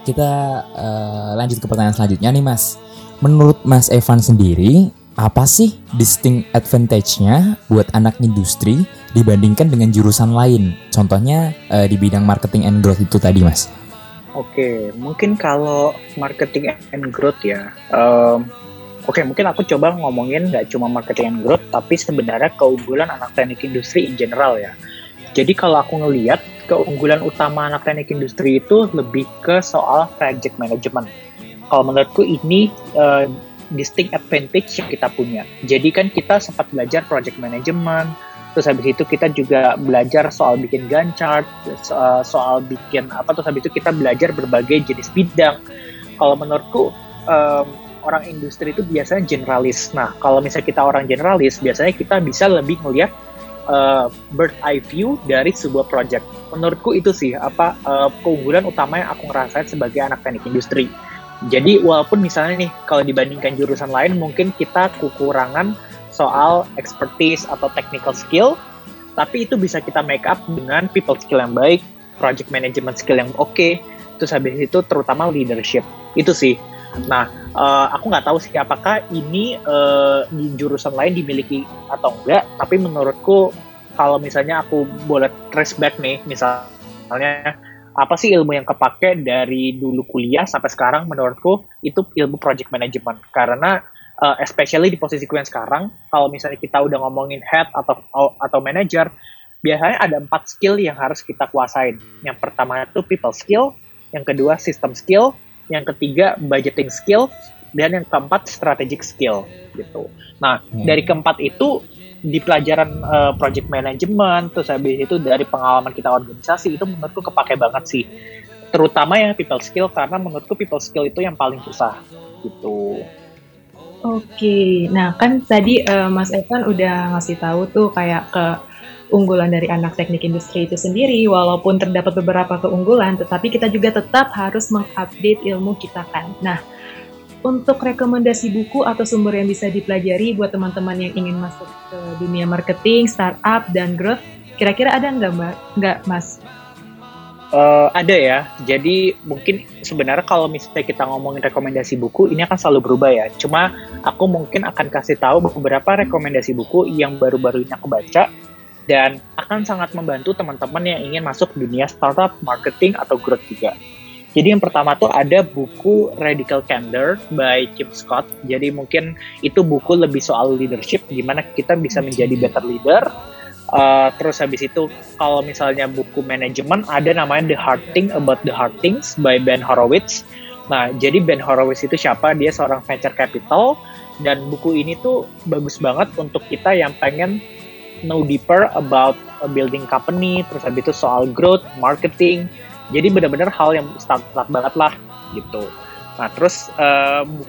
kita uh, lanjut ke pertanyaan selanjutnya nih mas. menurut Mas Evan sendiri, apa sih distinct advantage-nya buat anak industri dibandingkan dengan jurusan lain? Contohnya uh, di bidang marketing and growth itu tadi, Mas. Oke, mungkin kalau marketing and growth ya, um, oke mungkin aku coba ngomongin nggak cuma marketing and growth, tapi sebenarnya keunggulan anak teknik industri in general ya. Jadi kalau aku ngelihat keunggulan utama anak teknik industri itu lebih ke soal project management. Kalau menurutku ini uh, distinct advantage yang kita punya. Jadi kan kita sempat belajar project management, terus habis itu kita juga belajar soal bikin Gantt chart, soal, bikin apa terus habis itu kita belajar berbagai jenis bidang. Kalau menurutku um, orang industri itu biasanya generalis. Nah, kalau misalnya kita orang generalis, biasanya kita bisa lebih melihat uh, bird eye view dari sebuah project. Menurutku itu sih apa uh, keunggulan utama yang aku ngerasain sebagai anak teknik industri jadi walaupun misalnya nih kalau dibandingkan jurusan lain mungkin kita kekurangan soal expertise atau technical skill, tapi itu bisa kita make up dengan people skill yang baik, project management skill yang oke, okay, terus habis itu terutama leadership. Itu sih. Nah, uh, aku nggak tahu sih apakah ini uh, di jurusan lain dimiliki atau enggak, tapi menurutku kalau misalnya aku boleh trace back nih, misalnya apa sih ilmu yang kepake dari dulu kuliah sampai sekarang menurutku itu ilmu project management. Karena uh, especially di posisi yang sekarang kalau misalnya kita udah ngomongin head atau atau manager biasanya ada empat skill yang harus kita kuasain. Yang pertama itu people skill yang kedua system skill yang ketiga budgeting skill dan yang keempat strategic skill gitu nah hmm. dari keempat itu di pelajaran uh, project management terus habis itu dari pengalaman kita organisasi itu menurutku kepake banget sih terutama yang people skill karena menurutku people skill itu yang paling susah gitu. Oke, nah kan tadi uh, Mas Evan udah ngasih tahu tuh kayak ke unggulan dari anak teknik industri itu sendiri, walaupun terdapat beberapa keunggulan, tetapi kita juga tetap harus mengupdate ilmu kita kan. Nah, untuk rekomendasi buku atau sumber yang bisa dipelajari buat teman-teman yang ingin masuk ke dunia marketing, startup, dan growth, kira-kira ada nggak mbak? Nggak mas? Uh, ada ya. Jadi mungkin sebenarnya kalau misalnya kita ngomongin rekomendasi buku, ini akan selalu berubah ya. Cuma aku mungkin akan kasih tahu beberapa rekomendasi buku yang baru-baru ini aku baca dan akan sangat membantu teman-teman yang ingin masuk dunia startup, marketing, atau growth juga. Jadi yang pertama tuh ada buku Radical Candor by Kim Scott. Jadi mungkin itu buku lebih soal leadership, gimana kita bisa menjadi better leader. Uh, terus habis itu kalau misalnya buku manajemen ada namanya The Hard Thing About the Hard Things by Ben Horowitz. Nah, jadi Ben Horowitz itu siapa? Dia seorang venture capital dan buku ini tuh bagus banget untuk kita yang pengen know deeper about a building company, terus habis itu soal growth, marketing, jadi benar-benar hal yang standar banget lah gitu. Nah terus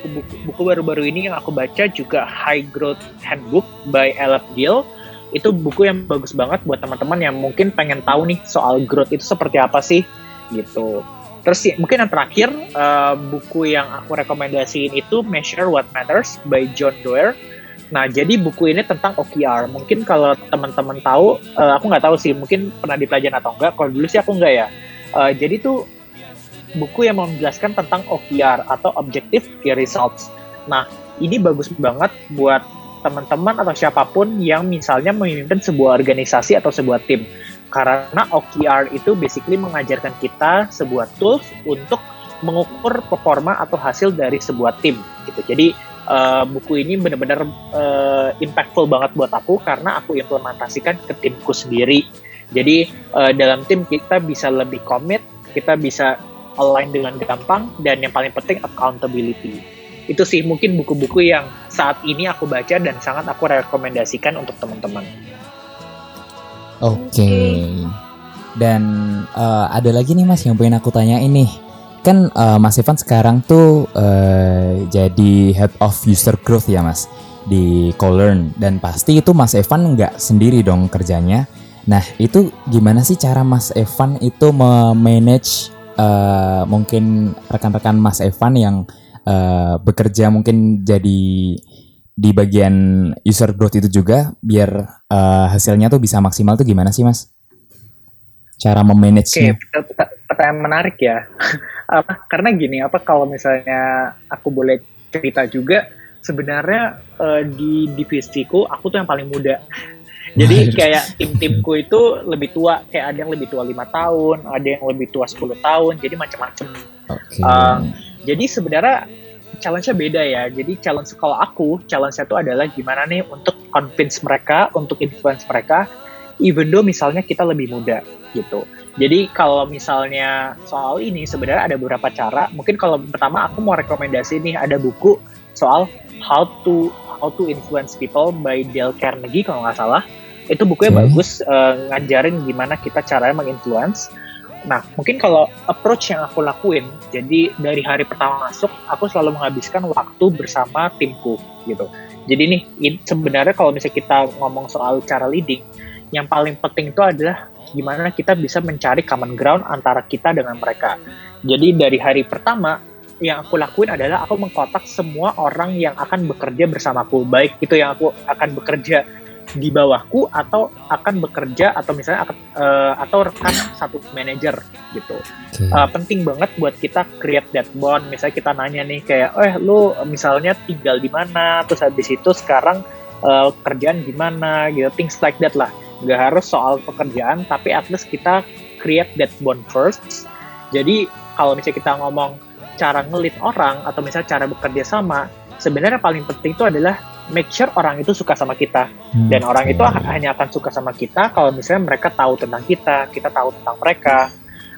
buku-buku uh, baru-baru ini yang aku baca juga High Growth Handbook by Ella Gill itu buku yang bagus banget buat teman-teman yang mungkin pengen tahu nih soal growth itu seperti apa sih gitu. Terus ya, mungkin yang terakhir uh, buku yang aku rekomendasiin itu Measure What Matters by John Doerr. Nah jadi buku ini tentang OKR. Mungkin kalau teman-teman tahu, uh, aku nggak tahu sih, mungkin pernah dipelajari atau enggak. Kalau dulu sih aku enggak ya Uh, jadi tuh buku yang menjelaskan tentang OKR atau Objective Key Results. Nah, ini bagus banget buat teman-teman atau siapa pun yang misalnya memimpin sebuah organisasi atau sebuah tim. Karena OKR itu basically mengajarkan kita sebuah tools untuk mengukur performa atau hasil dari sebuah tim gitu. Jadi uh, buku ini benar-benar uh, impactful banget buat aku karena aku implementasikan ke timku sendiri jadi uh, dalam tim kita bisa lebih komit, kita bisa align dengan gampang, dan yang paling penting accountability. Itu sih mungkin buku-buku yang saat ini aku baca dan sangat aku rekomendasikan untuk teman-teman. Oke. Okay. Dan uh, ada lagi nih Mas yang pengen aku tanya ini. Kan uh, Mas Evan sekarang tuh uh, jadi head of user growth ya Mas di Colern dan pasti itu Mas Evan nggak sendiri dong kerjanya Nah, itu gimana sih cara Mas Evan itu memanage uh, mungkin rekan-rekan Mas Evan yang uh, bekerja mungkin jadi di bagian user growth itu juga biar uh, hasilnya tuh bisa maksimal tuh gimana sih Mas? Cara memanage-nya? Oke, pertanyaan menarik ya. [LAUGHS] apa, karena gini, apa kalau misalnya aku boleh cerita juga sebenarnya uh, di divisiku aku tuh yang paling muda jadi kayak tim-timku itu lebih tua, kayak ada yang lebih tua lima tahun, ada yang lebih tua 10 tahun, jadi macam-macam. Okay. Uh, jadi sebenarnya challenge-nya beda ya. Jadi challenge kalau aku, challenge-nya itu adalah gimana nih untuk convince mereka, untuk influence mereka, even though misalnya kita lebih muda gitu. Jadi kalau misalnya soal ini sebenarnya ada beberapa cara. Mungkin kalau pertama aku mau rekomendasi nih ada buku soal how to how to influence people by Dale Carnegie kalau nggak salah itu bukunya okay. bagus uh, ngajarin gimana kita caranya menginfluence nah mungkin kalau approach yang aku lakuin jadi dari hari pertama masuk aku selalu menghabiskan waktu bersama timku gitu jadi nih sebenarnya kalau misalnya kita ngomong soal cara leading yang paling penting itu adalah gimana kita bisa mencari common ground antara kita dengan mereka jadi dari hari pertama yang aku lakuin adalah aku mengkotak semua orang yang akan bekerja bersamaku baik itu yang aku akan bekerja di bawahku atau akan bekerja atau misalnya uh, atau rekan satu manajer gitu. Okay. Uh, penting banget buat kita create that bond. Misalnya kita nanya nih kayak, eh lu misalnya tinggal di mana, terus habis itu sekarang uh, kerjaan gimana gitu, things like that lah. Gak harus soal pekerjaan, tapi at least kita create that bond first. Jadi kalau misalnya kita ngomong cara ngelit orang atau misalnya cara bekerja sama, sebenarnya paling penting itu adalah make sure orang itu suka sama kita hmm. dan orang itu hanya akan suka sama kita kalau misalnya mereka tahu tentang kita kita tahu tentang mereka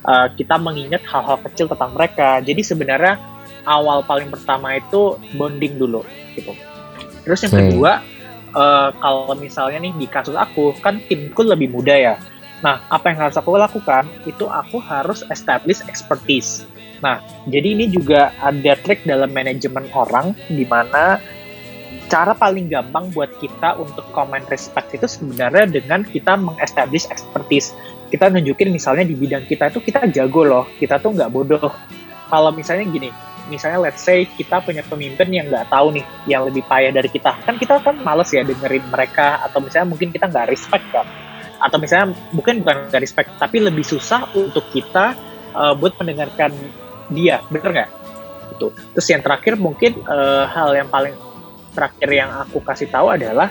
uh, kita mengingat hal-hal kecil tentang mereka jadi sebenarnya awal paling pertama itu bonding dulu gitu terus yang kedua uh, kalau misalnya nih di kasus aku kan timku lebih muda ya nah apa yang harus aku lakukan itu aku harus establish expertise nah jadi ini juga ada trik dalam manajemen orang di mana cara paling gampang buat kita untuk comment respect itu sebenarnya dengan kita mengestablish expertise. Kita nunjukin misalnya di bidang kita itu kita jago loh, kita tuh nggak bodoh. Kalau misalnya gini, misalnya let's say kita punya pemimpin yang nggak tahu nih, yang lebih payah dari kita. Kan kita kan males ya dengerin mereka, atau misalnya mungkin kita nggak respect kan. Atau misalnya mungkin bukan nggak respect, tapi lebih susah untuk kita uh, buat mendengarkan dia, bener nggak? Itu. Terus yang terakhir mungkin uh, hal yang paling terakhir yang aku kasih tahu adalah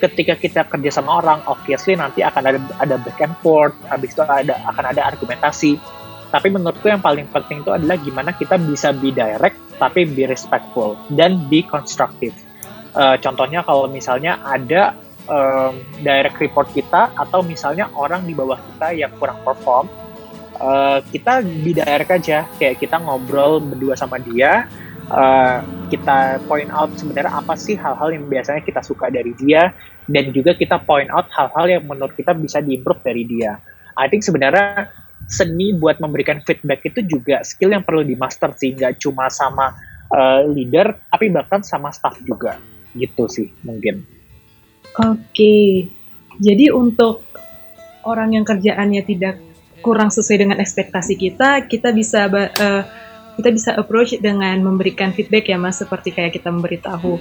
ketika kita kerja sama orang, obviously nanti akan ada ada back and forth, habis itu ada akan ada argumentasi. Tapi menurutku yang paling penting itu adalah gimana kita bisa be direct tapi be respectful dan be constructive. Uh, contohnya kalau misalnya ada um, direct report kita atau misalnya orang di bawah kita yang kurang perform, uh, kita be direct aja, kayak kita ngobrol berdua sama dia, uh, kita point out sebenarnya apa sih hal-hal yang biasanya kita suka dari dia dan juga kita point out hal-hal yang menurut kita bisa diimprove dari dia. I think sebenarnya seni buat memberikan feedback itu juga skill yang perlu dimaster sih, nggak cuma sama uh, leader, tapi bahkan sama staff juga, gitu sih mungkin. Oke, jadi untuk orang yang kerjaannya tidak kurang sesuai dengan ekspektasi kita, kita bisa uh, kita bisa approach dengan memberikan feedback ya mas seperti kayak kita memberitahu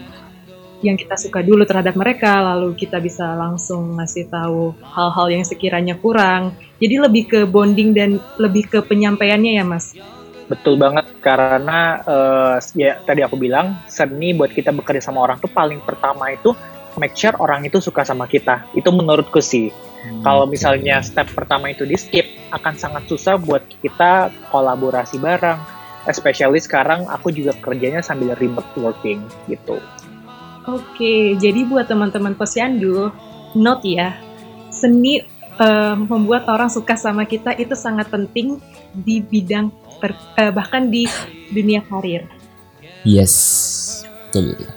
yang kita suka dulu terhadap mereka lalu kita bisa langsung ngasih tahu hal-hal yang sekiranya kurang. Jadi lebih ke bonding dan lebih ke penyampaiannya ya mas? Betul banget karena uh, ya tadi aku bilang seni buat kita bekerja sama orang tuh paling pertama itu make sure orang itu suka sama kita. Itu menurutku sih. Hmm, Kalau misalnya step pertama itu di skip, akan sangat susah buat kita kolaborasi bareng, especially sekarang aku juga kerjanya sambil remote working gitu. Oke, jadi buat teman-teman posyandu, note ya, seni uh, membuat orang suka sama kita itu sangat penting di bidang per, uh, bahkan di dunia karir. Yes, betul.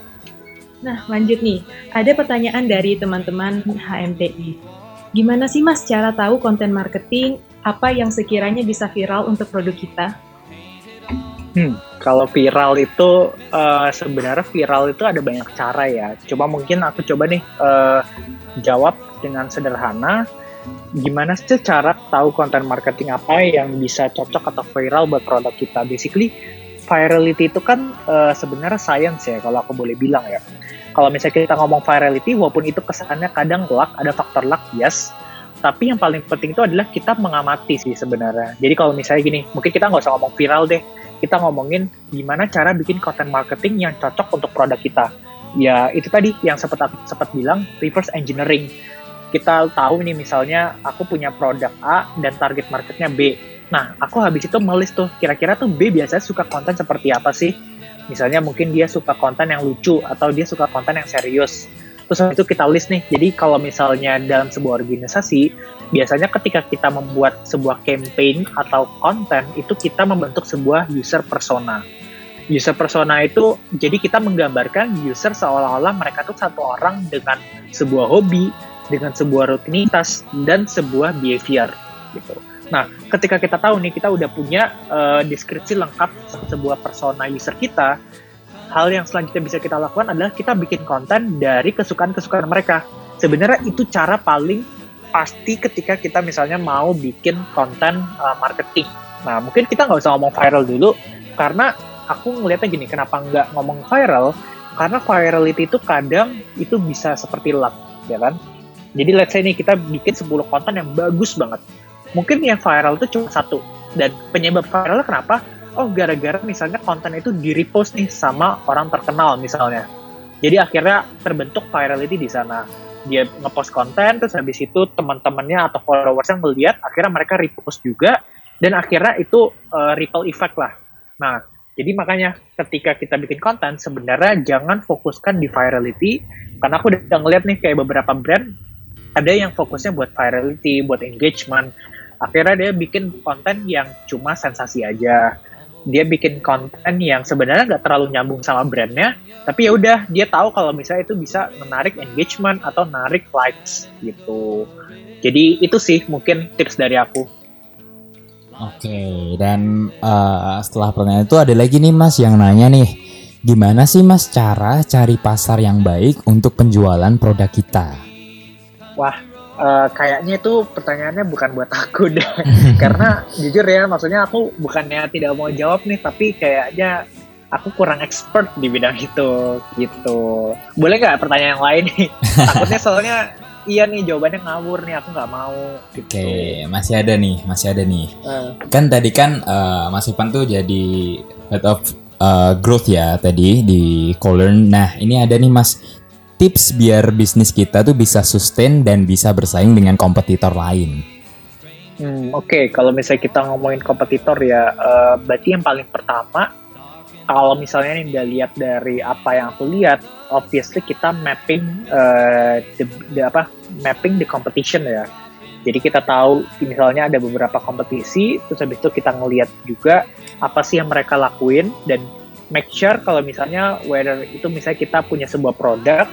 Nah, lanjut nih. Ada pertanyaan dari teman-teman HMTI. Gimana sih Mas cara tahu konten marketing apa yang sekiranya bisa viral untuk produk kita? Hmm, kalau viral itu uh, sebenarnya viral itu ada banyak cara ya. Coba mungkin aku coba nih uh, jawab dengan sederhana. Gimana sih cara tahu konten marketing apa yang bisa cocok atau viral buat produk kita? Basically, virality itu kan uh, sebenarnya science ya kalau aku boleh bilang ya. Kalau misalnya kita ngomong virality, walaupun itu kesannya kadang luck, ada faktor luck, yes tapi yang paling penting itu adalah kita mengamati sih sebenarnya. Jadi kalau misalnya gini, mungkin kita nggak usah ngomong viral deh, kita ngomongin gimana cara bikin content marketing yang cocok untuk produk kita. Ya itu tadi yang sempat sempat bilang reverse engineering. Kita tahu nih misalnya aku punya produk A dan target marketnya B. Nah, aku habis itu melis tuh kira-kira tuh B biasanya suka konten seperti apa sih? Misalnya mungkin dia suka konten yang lucu atau dia suka konten yang serius. Terus itu kita list nih. Jadi kalau misalnya dalam sebuah organisasi, biasanya ketika kita membuat sebuah campaign atau konten, itu kita membentuk sebuah user persona. User persona itu jadi kita menggambarkan user seolah-olah mereka tuh satu orang dengan sebuah hobi, dengan sebuah rutinitas dan sebuah behavior gitu. Nah, ketika kita tahu nih kita udah punya uh, deskripsi lengkap sebuah persona user kita, hal yang selanjutnya bisa kita lakukan adalah kita bikin konten dari kesukaan-kesukaan mereka. Sebenarnya itu cara paling pasti ketika kita misalnya mau bikin konten uh, marketing. Nah, mungkin kita nggak usah ngomong viral dulu, karena aku ngelihatnya gini, kenapa nggak ngomong viral? Karena virality itu kadang itu bisa seperti luck, ya kan? Jadi let's say nih kita bikin 10 konten yang bagus banget mungkin yang viral itu cuma satu dan penyebab viralnya kenapa oh gara-gara misalnya konten itu di repost nih sama orang terkenal misalnya jadi akhirnya terbentuk virality di sana dia ngepost konten terus habis itu teman-temannya atau followersnya ngeliat akhirnya mereka repost juga dan akhirnya itu uh, ripple effect lah. Nah jadi makanya ketika kita bikin konten sebenarnya jangan fokuskan di virality karena aku udah ngeliat nih kayak beberapa brand ada yang fokusnya buat virality, buat engagement, akhirnya dia bikin konten yang cuma sensasi aja dia bikin konten yang sebenarnya nggak terlalu nyambung sama brandnya tapi ya udah dia tahu kalau misalnya itu bisa menarik engagement atau narik likes gitu. Jadi itu sih mungkin tips dari aku. Oke dan uh, setelah pertanyaan itu ada lagi nih mas yang nanya nih gimana sih mas cara cari pasar yang baik untuk penjualan produk kita? Wah Uh, kayaknya itu pertanyaannya bukan buat aku [LAUGHS] deh. [LAUGHS] Karena jujur ya maksudnya aku bukannya tidak mau jawab nih tapi kayaknya aku kurang expert di bidang itu gitu. Boleh nggak pertanyaan yang lain nih? [LAUGHS] Takutnya soalnya iya nih jawabannya ngawur nih aku nggak mau gitu. oke okay, masih ada nih masih ada nih. Uh. kan tadi kan uh, Mas Ipan tuh jadi head of uh, growth ya tadi di Colern. Nah ini ada nih Mas tips biar bisnis kita tuh bisa sustain dan bisa bersaing dengan kompetitor lain? Hmm, Oke, okay. kalau misalnya kita ngomongin kompetitor ya, uh, berarti yang paling pertama, kalau misalnya nih udah lihat dari apa yang aku lihat, obviously kita mapping uh, the, the apa mapping the competition ya. Jadi kita tahu misalnya ada beberapa kompetisi, terus habis itu kita ngelihat juga apa sih yang mereka lakuin dan make sure kalau misalnya whether itu misalnya kita punya sebuah produk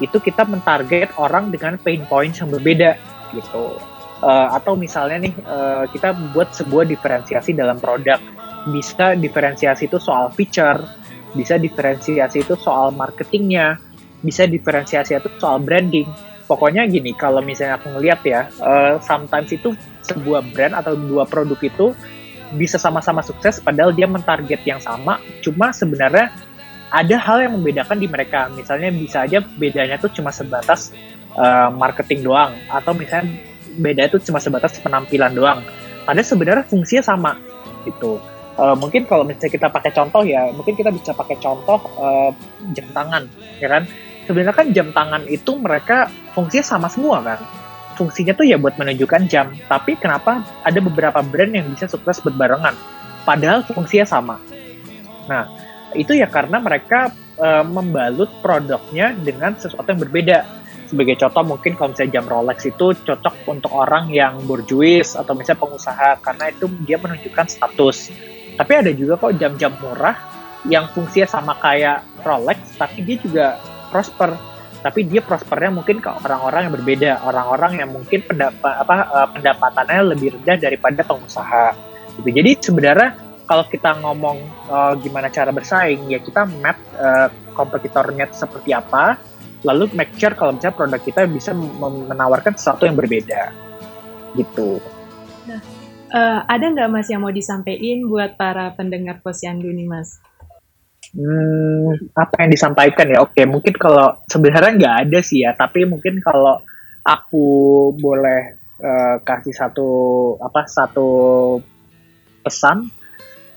itu kita mentarget orang dengan pain points yang berbeda gitu. Uh, atau misalnya nih uh, kita buat sebuah diferensiasi dalam produk bisa diferensiasi itu soal feature bisa diferensiasi itu soal marketingnya bisa diferensiasi itu soal branding pokoknya gini kalau misalnya aku ngeliat ya uh, sometimes itu sebuah brand atau dua produk itu bisa sama-sama sukses padahal dia mentarget yang sama cuma sebenarnya ada hal yang membedakan di mereka. Misalnya bisa aja bedanya tuh cuma sebatas uh, marketing doang atau misalnya beda itu cuma sebatas penampilan doang. Padahal sebenarnya fungsinya sama gitu. Uh, mungkin kalau misalnya kita pakai contoh ya, mungkin kita bisa pakai contoh uh, jam tangan, ya kan? Sebenarnya kan jam tangan itu mereka fungsinya sama semua kan. Fungsinya tuh ya buat menunjukkan jam. Tapi kenapa ada beberapa brand yang bisa sukses berbarengan? Padahal fungsinya sama. Nah, itu ya karena mereka uh, membalut produknya dengan sesuatu yang berbeda. Sebagai contoh mungkin kalau misalnya jam Rolex itu cocok untuk orang yang borjuis atau misalnya pengusaha karena itu dia menunjukkan status. Tapi ada juga kok jam-jam murah yang fungsinya sama kayak Rolex tapi dia juga prosper. Tapi dia prospernya mungkin ke orang-orang yang berbeda, orang-orang yang mungkin pendapat apa uh, pendapatannya lebih rendah daripada pengusaha. Jadi sebenarnya kalau kita ngomong uh, gimana cara bersaing ya kita map uh, kompetitornya seperti apa lalu make sure kalau misalnya produk kita bisa menawarkan sesuatu yang berbeda gitu. Nah, uh, ada nggak mas yang mau disampaikan buat para pendengar posyandu nih mas? Hmm, apa yang disampaikan ya? Oke, mungkin kalau sebenarnya nggak ada sih ya, tapi mungkin kalau aku boleh uh, kasih satu apa satu pesan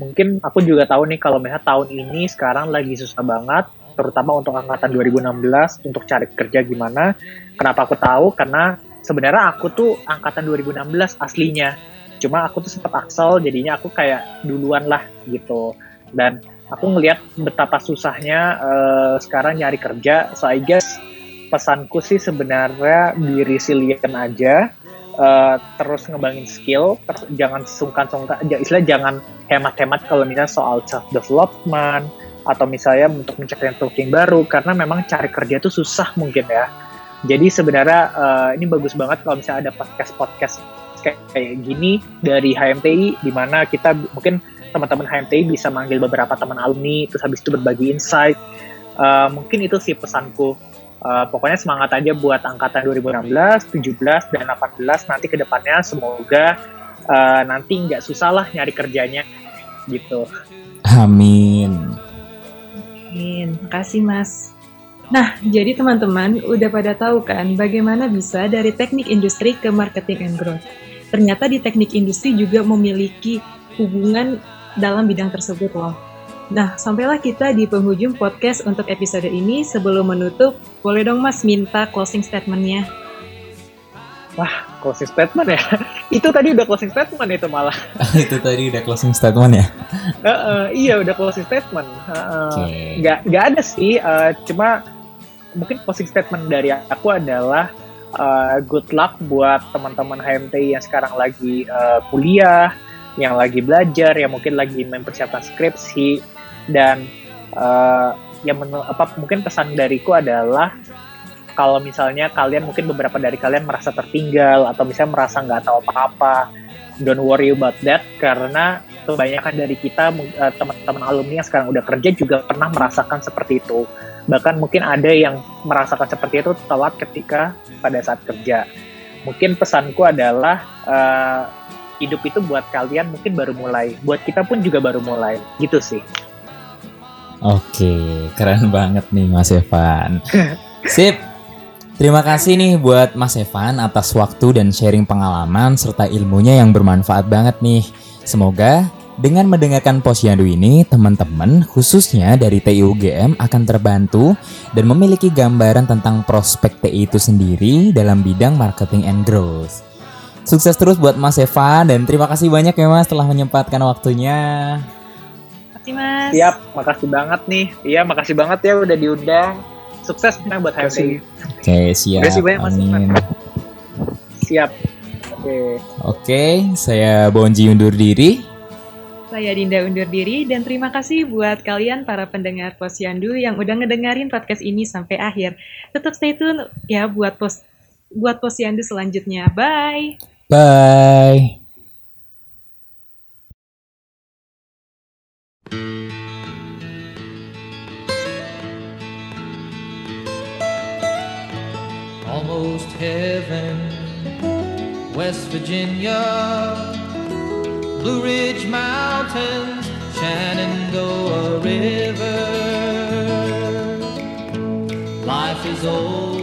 mungkin aku juga tahu nih kalau misalnya tahun ini sekarang lagi susah banget terutama untuk angkatan 2016 untuk cari kerja gimana. Kenapa aku tahu? Karena sebenarnya aku tuh angkatan 2016 aslinya. Cuma aku tuh sempat aksel jadinya aku kayak duluan lah gitu. Dan aku ngelihat betapa susahnya uh, sekarang nyari kerja. So I guess pesanku sih sebenarnya di resilient aja. Uh, terus ngebangin skill, ter jangan sungkan-sungkan, istilah jangan hemat-hemat kalau misalnya soal self development, atau misalnya untuk mencari networking baru karena memang cari kerja itu susah mungkin ya. Jadi sebenarnya uh, ini bagus banget kalau misalnya ada podcast-podcast kayak, kayak gini dari HMTI di mana kita mungkin teman-teman HMTI bisa manggil beberapa teman alumni terus habis itu berbagi insight. Uh, mungkin itu sih pesanku. Uh, pokoknya semangat aja buat angkatan 2016, 17, dan 18 nanti ke depannya semoga uh, nanti nggak susah lah nyari kerjanya gitu. Amin. Amin. Makasih Mas. Nah, jadi teman-teman udah pada tahu kan bagaimana bisa dari teknik industri ke marketing and growth. Ternyata di teknik industri juga memiliki hubungan dalam bidang tersebut loh. Nah, sampailah kita di penghujung podcast untuk episode ini. Sebelum menutup, boleh dong Mas minta closing statement-nya. Wah, closing statement ya? [LAUGHS] itu tadi udah closing statement itu malah. [LAUGHS] itu tadi udah closing statement ya? [LAUGHS] uh, uh, iya, udah closing statement. Uh, okay. Gak, gak ada sih, uh, cuma mungkin closing statement dari aku adalah uh, good luck buat teman-teman HMTI yang sekarang lagi uh, kuliah, yang lagi belajar, yang mungkin lagi mempersiapkan skripsi, dan uh, yang apa mungkin pesan dariku adalah kalau misalnya kalian mungkin beberapa dari kalian merasa tertinggal atau misalnya merasa nggak tahu apa-apa, don't worry about that karena kebanyakan dari kita eh, teman-teman alumni yang sekarang udah kerja juga pernah merasakan seperti itu. Bahkan mungkin ada yang merasakan seperti itu telat ketika pada saat kerja. Mungkin pesanku adalah uh, hidup itu buat kalian mungkin baru mulai, buat kita pun juga baru mulai, gitu sih. Oke, keren banget nih Mas Evan. [LAUGHS] Sip, Terima kasih nih buat Mas Evan atas waktu dan sharing pengalaman serta ilmunya yang bermanfaat banget nih. Semoga dengan mendengarkan Posyandu ini, teman-teman khususnya dari TIUGM akan terbantu dan memiliki gambaran tentang prospek TI itu sendiri dalam bidang marketing and growth. Sukses terus buat Mas Evan dan terima kasih banyak ya Mas telah menyempatkan waktunya. Makasih Mas. Siap, makasih banget nih. Iya, makasih banget ya udah diundang sukses kita buat HMT. Oke, siap. Terima kasih banyak Mas Amin. Siap. Oke. Oke, saya Bonji undur diri. Saya Dinda undur diri dan terima kasih buat kalian para pendengar Posyandu yang udah ngedengerin podcast ini sampai akhir. Tetap stay tune ya buat pos buat Posyandu selanjutnya. Bye. Bye. Almost heaven. West Virginia, Blue Ridge Mountains, Shenandoah River. Life is old